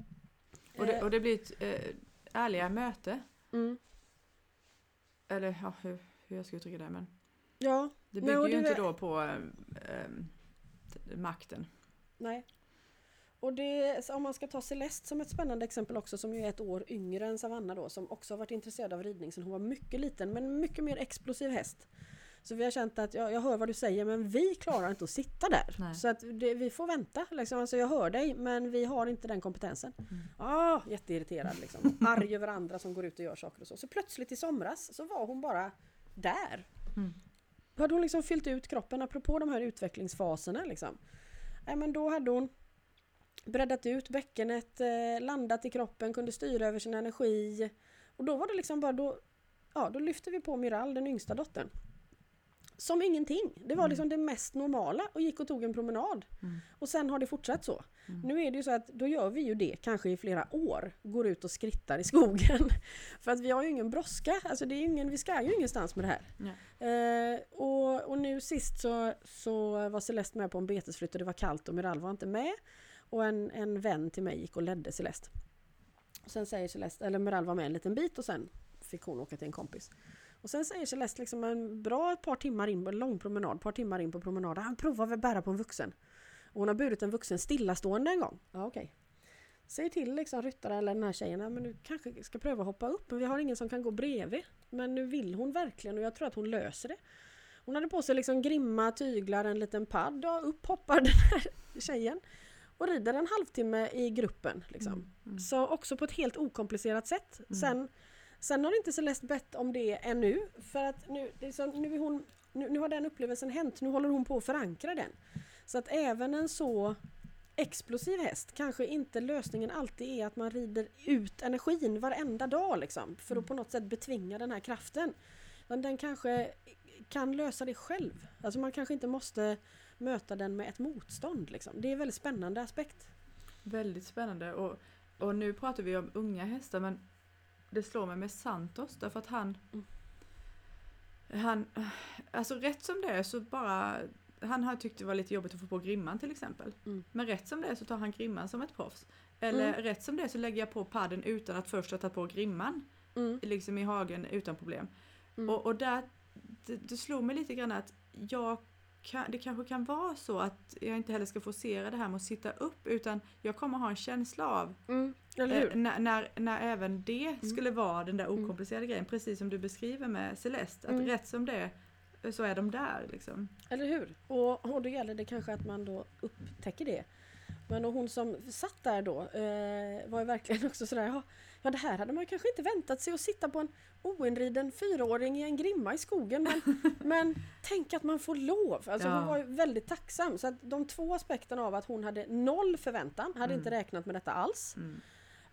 Och, det, och det blir ett eh, ärligare möte. Mm. Eller ja, hur, hur jag ska uttrycka det. Men Ja, det Nej, bygger och ju inte då på eh, eh, makten. nej. Och det, om man ska ta Celeste som ett spännande exempel också som ju är ett år yngre än Savanna då som också har varit intresserad av ridning sen hon var mycket liten men mycket mer explosiv häst. Så vi har känt att jag, jag hör vad du säger men vi klarar inte att sitta där. Nej. Så att det, vi får vänta. Liksom. Alltså jag hör dig men vi har inte den kompetensen. Mm. Ah, jätteirriterad liksom. Arg över andra som går ut och gör saker och så. Så plötsligt i somras så var hon bara där. Mm. Då hade hon liksom fyllt ut kroppen apropå de här utvecklingsfaserna liksom. Nej men då hade hon breddat ut bäckenet, eh, landat i kroppen, kunde styra över sin energi. Och då var det liksom bara då, ja då lyfte vi på Miral, den yngsta dottern. Som ingenting. Det var Mm. liksom det mest normala och gick och tog en promenad. Mm. Och sen har det fortsatt så. Mm. Nu är det ju så att då gör vi ju det kanske i flera år. Går ut och skrittar i skogen. För att vi har ju ingen brådska. Alltså det är ingen, vi ska ju ingenstans med det här. Eh, och, och nu sist så, så var Celeste med på en betesflytt och det var kallt och Miral var inte med. Och en, en vän till mig gick och ledde Celeste. Och sen säger Celeste, eller Miral var med en liten bit och sen fick hon åka till en kompis. Och sen säger Celeste liksom en bra ett par timmar in på en lång promenad, ett par timmar in på promenaden. Han provar väl bära på en vuxen. Och hon har burit en vuxen stillastående en gång. Ja okej. Säger till liksom ryttaren eller den här tjejen, "Ja, men du kanske ska pröva hoppa upp men vi har ingen som kan gå bredvid. Men nu vill hon verkligen och jag tror att hon löser det. Hon hade på sig liksom grimma tyglar, en liten padd och upp hoppar den här tjejen. Och rider en halvtimme i gruppen. Liksom. Mm. Mm. Så också på ett helt okomplicerat sätt. Mm. Sen, sen har inte Celeste bett om det ännu. För att nu, så, nu, är hon, nu, nu har den upplevelsen hänt. Nu håller hon på att förankra den. Så att även en så explosiv häst kanske inte lösningen alltid är att man rider ut energin varenda dag liksom, för att Mm. på något sätt betvinga den här kraften. Men den kanske kan lösa det själv. Alltså man kanske inte måste möta den med ett motstånd. Liksom. Det är en väldigt spännande aspekt. Väldigt spännande. Och, och nu pratar vi om unga hästar men det slår mig med Santos därför att han Mm. Han, alltså rätt som det är så bara Han har tyckt det var lite jobbigt att få på grimman till exempel. Mm. Men rätt som det är så tar han grimman som ett proffs. Eller Mm. rätt som det är så lägger jag på padden utan att först ha tagit på grimman. Mm. Liksom i hagen utan problem. Mm. Och, och där, det, det slog mig lite grann att jag det kanske kan vara så att jag inte heller ska forcera det här med att sitta upp utan jag kommer ha en känsla av Mm. Eh, när, när, när även det skulle vara den där Mm. okomplicerade grejen, precis som du beskriver med Celeste, att Mm. rätt som det eh, så är de där liksom. Eller hur? Och, och då gäller det kanske att man då upptäcker det. Men hon som satt där då eh, var ju verkligen också sådär, ja, ja det här hade man kanske inte väntat sig att sitta på en oinriden fyraåring i en grimma i skogen. Men, men tänk att man får lov! Alltså Ja. hon var väldigt tacksam. Så att de två aspekterna av att hon hade noll förväntan, hade Mm. inte räknat med detta alls. Mm.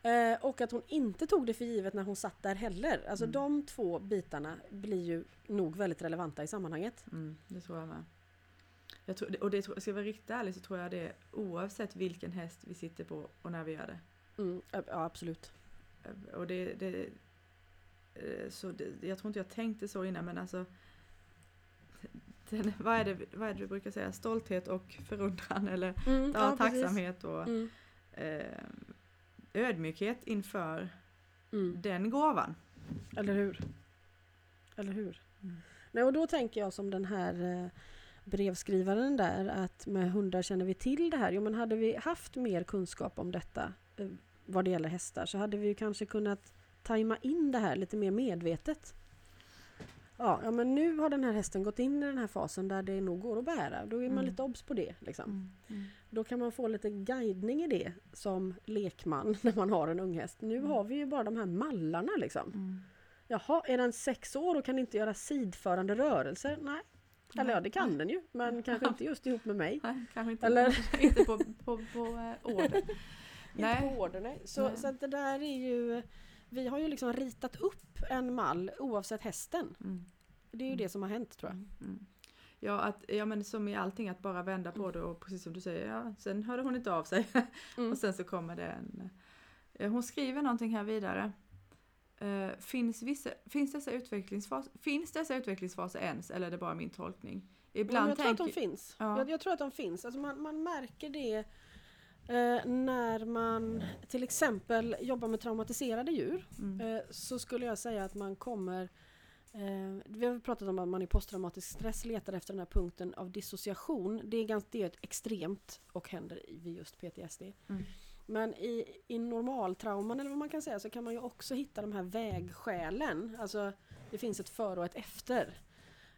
Eh, och att hon inte tog det för givet när hon satt där heller. Alltså Mm. de två bitarna blir ju nog väldigt relevanta i sammanhanget. Mm, det tror jag med. Jag tror, och det ska jag vara riktigt ärlig så tror jag det oavsett vilken häst vi sitter på och när vi gör det. Mm, ja absolut. Och det, det, eh, så det, jag tror inte jag tänkte så innan men alltså den, vad, är det, vad är det du brukar säga? Stolthet och förundran eller Mm, ja, precis. tacksamhet och Mm, eh, ödmjukhet inför mm. den gåvan. Eller hur? Eller hur? Mm. Nej, och då tänker jag som den här eh, brevskrivaren där att med hundar känner vi till det här. Jo men hade vi haft mer kunskap om detta eh, vad det gäller hästar så hade vi kanske kunnat tajma in det här lite mer medvetet. Ja, ja men nu har den här hästen gått in i den här fasen där det nog går att bära. Då är man Mm. lite obs på det. Liksom. Mm. Då kan man få lite guidning i det som lekman när man har en unghäst. Nu Mm. har vi ju bara de här mallarna liksom. Mm. Jaha, är den sex år och kan inte göra sidförande rörelser? Nej. Eller ja, det kan den ju, men kanske inte just ihop med mig. Nej, kanske inte, Eller- inte på, på, på eh, order. Inte Nej. på order, nej. Så, Nej. så det där är ju... Vi har ju liksom ritat upp en mall oavsett hästen. Mm. Det är ju det som har hänt tror jag. Mm. Ja, att, ja, men som i allting att bara vända på det och precis som du säger, ja, sen hörde hon inte av sig. Mm. och sen så kommer det en... eh, Hon skriver någonting här vidare. Eh, finns, vissa, finns, dessa utvecklingsfas, finns dessa utvecklingsfaser ens eller är det bara min tolkning? Ja, Ibland men jag tror att de tänker... finns. Ja. Jag, jag tror att de finns. Alltså man, man märker det eh, när man till exempel jobbar med traumatiserade djur. Mm. Eh, så skulle jag säga att man kommer eh, vi har pratat om att man i posttraumatisk stress letar efter den här punkten av dissociation. Det är, ganska, det är ett extremt och händer vid just PTSD. Mm. Men i, i normaltrauman eller vad man kan säga så kan man ju också hitta de här vägskälen. Alltså det finns ett före och ett efter.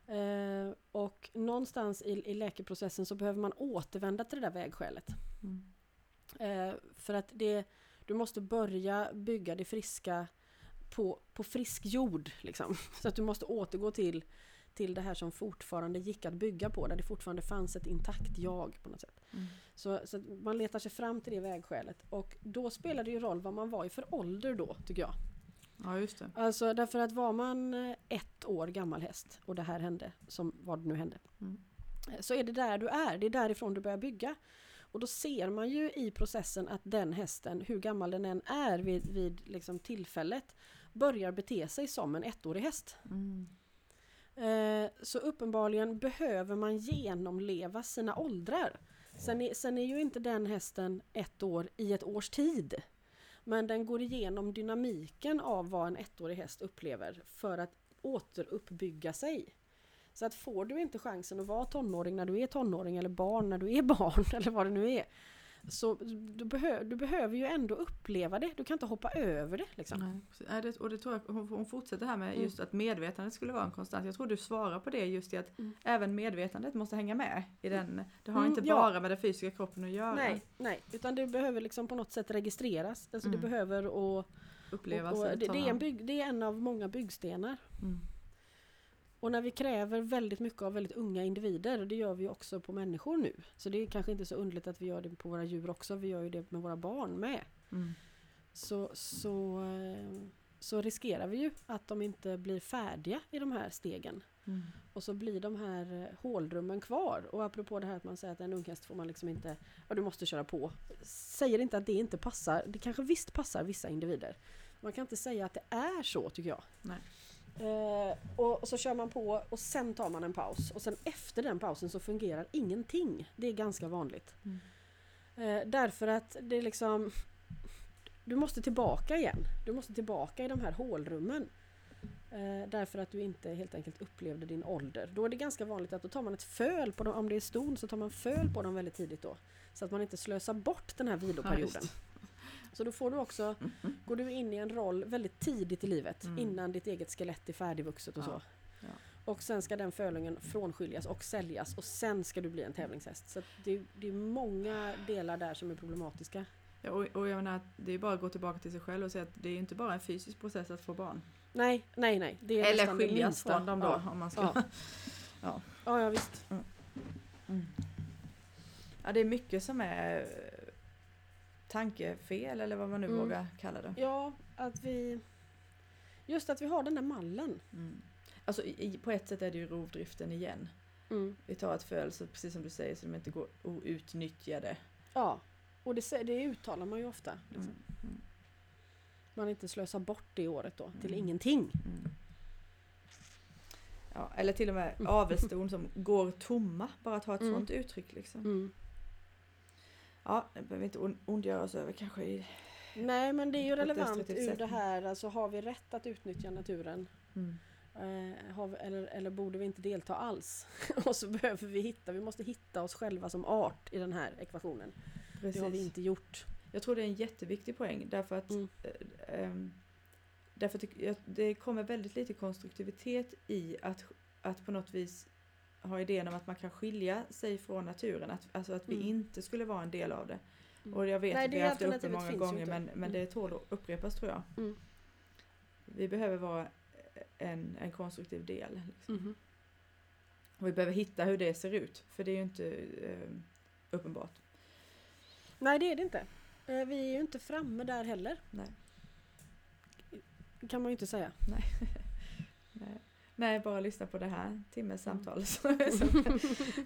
Eh, och någonstans i, i läkeprocessen så behöver man återvända till det där vägskälet. Mm. Eh, för att det, du måste börja bygga det friska på, på frisk jord. Liksom. Så att du måste återgå till, till det här som fortfarande gick att bygga på. Där det fortfarande fanns ett intakt jag på något sätt. Mm. Så, så man letar sig fram till det vägskälet. Och då spelar det ju roll vad man var i för ålder då, tycker jag. Ja, just det. Alltså därför att var man eh, ett år gammal häst och det här hände, som vad det nu hände. Mm. Så är det där du är, det är därifrån du börjar bygga. Och då ser man ju i processen att den hästen, hur gammal den än är vid, vid liksom tillfället, börjar bete sig som en ettårig häst. Mm. Eh, Så uppenbarligen behöver man genomleva sina åldrar. Sen är, sen är ju inte den hästen ett år i ett års tid. Men den går igenom dynamiken av vad en ettårig häst upplever för att återuppbygga sig. Så att får du inte chansen att vara tonåring när du är tonåring eller barn när du är barn eller vad det nu är. Så du, behö, du behöver ju ändå uppleva det. Du kan inte hoppa över det. Liksom. Nej, det, och det tror jag, hon, hon fortsätter här med Mm. just att medvetandet skulle vara en konstant. Jag tror du svarar på det just i att Mm. även medvetandet måste hänga med i den. Det har Mm, inte ja. bara med den fysiska kroppen att göra. Nej, nej, utan det behöver liksom på något sätt registreras. Alltså Mm. det behöver och, Upplevas och, och det, det, är en bygg, det är en av många byggstenar. Och när vi kräver väldigt mycket av väldigt unga individer, och det gör vi också på människor nu. Så det är kanske inte så underligt att vi gör det på våra djur också, vi gör ju det med våra barn med. Mm. Så, så, eh, så riskerar vi ju att de inte blir färdiga i de här stegen. Mm. Och så blir de här eh, hålrummen kvar. Och apropå det här att man säger att en unghäst får man liksom inte, ja du måste köra på. Säger inte att det inte passar, det kanske visst passar vissa individer. Man kan inte säga att det är så tycker jag. Nej. Eh, och så kör man på och sen tar man en paus. Och sen efter den pausen så fungerar ingenting. Det är ganska vanligt. Mm. Eh, därför att det är liksom Du måste tillbaka igen. Du måste tillbaka i de här hålrummen. Eh, därför att du inte helt enkelt upplevde din ålder. Då är det ganska vanligt att då tar man ett föl på dem. Om det är ston så tar man föl på dem väldigt tidigt då. Så att man inte slösar bort den här viloperioden. just. Så då får du också, går du in i en roll väldigt tidigt i livet Mm. innan ditt eget skelett är färdigvuxet och Ja, så. ja. Och sen ska den fölungen frånskiljas och säljas och sen ska du bli en tävlingshäst. Så det, det är många delar där som är problematiska. Ja, och, och jag menar, det är bara att gå tillbaka till sig själv och säga att det är inte bara en fysisk process att få barn. Nej, nej, nej. Det är Eller skiljas från dem då Ja. om man ska... Ja. Ja. Ja, ja visst. Mm. Ja, det är mycket som är tankefel eller vad man nu Mm. vågar kalla det. Ja, att vi... Just att vi har den där mallen. Mm. Alltså i, på ett sätt är det ju rovdriften igen. Mm. Vi tar ett föl, så precis som du säger, så de inte går outnyttjade. Ja, och det, det uttalar man ju ofta. Liksom. Mm. Mm. Man inte slösar bort det året då till Mm. ingenting. Mm. Ja, eller till och med Mm. avelston som går tomma, bara att ha ett Mm. sånt uttryck. Liksom. Ja, det behöver vi inte on- ondgöra oss över kanske. I, Nej, men det är ju relevant ur det här, alltså har vi rätt att utnyttja naturen? mm. Eh, har vi, eller, eller borde vi inte delta alls? och så behöver vi hitta, vi måste hitta oss själva som art i den här ekvationen. Precis. Det har vi inte gjort. Jag tror det är en jätteviktig poäng därför att Mm. eh, ehm, därför att det, det kommer väldigt lite konstruktivitet i att, att på något vis ha idén om att man kan skilja sig från naturen, att, alltså att vi Mm. inte skulle vara en del av det. Mm. Och jag vet Nej, att vi har haft det uppe många gånger men, men Mm. det tål att upprepas tror jag. Mm. Vi behöver vara en, en konstruktiv del. Liksom. Mhm. Och vi behöver hitta hur det ser ut, för det är ju inte eh, uppenbart. Nej, det är det inte. Eh, vi är ju inte framme där heller, Nej. kan man ju inte säga. Nej. Nej, bara lyssna på det här timmes Mm. samtal så, så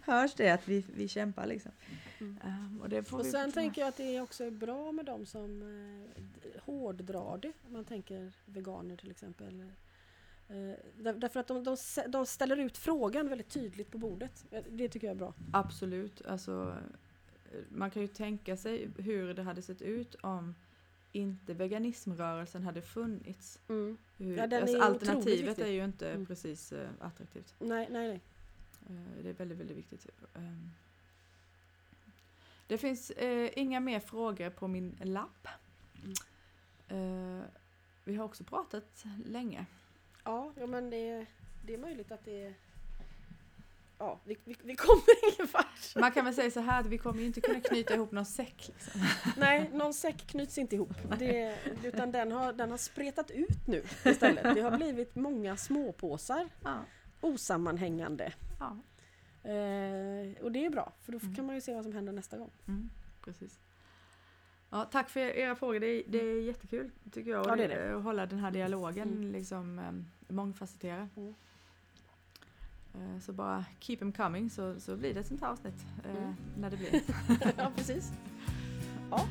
hörs det att vi, vi kämpar liksom. Mm. Um, och det får Och vi sen tänker jag att det också är bra med de som eh, hårddrar det. Om man tänker veganer till exempel. Eh, där, därför att de, de, de ställer ut frågan väldigt tydligt på bordet. Eh, Det tycker jag är bra. Absolut, alltså eh, man kan ju tänka sig hur det hade sett ut om inte veganismrörelsen hade funnits. Hur, Ja, alltså, är alternativet är ju inte Mm. precis eh, attraktivt. Nej, nej, nej. Eh, det är väldigt, väldigt viktigt. Ehm. det finns eh, inga mer frågor på min lapp. Eh, vi har också pratat länge. Ja, ja men det, det är möjligt att det är... Ja, vi, vi, vi kommer ingen vart. Man kan väl säga så här att vi kommer ju inte kunna knyta ihop någon säck. Liksom. Nej, någon säck knyts inte ihop. Det, utan den har, den har spretat ut nu istället. Det har blivit många småpåsar, Ja, osammanhängande. ja. Eh, och det är bra, för då Mm. kan man ju se vad som händer nästa gång. Mm, precis. Ja, tack för era frågor. Det är, det är jättekul tycker jag. Ja, det är det. Att hålla den här dialogen Mm. liksom, um, mångfacetterad. Mm. Eh, så bara keep them coming så, så blir det ett sånt här avsnitt. eh, Mm. När det blir. ja, precis. Ja,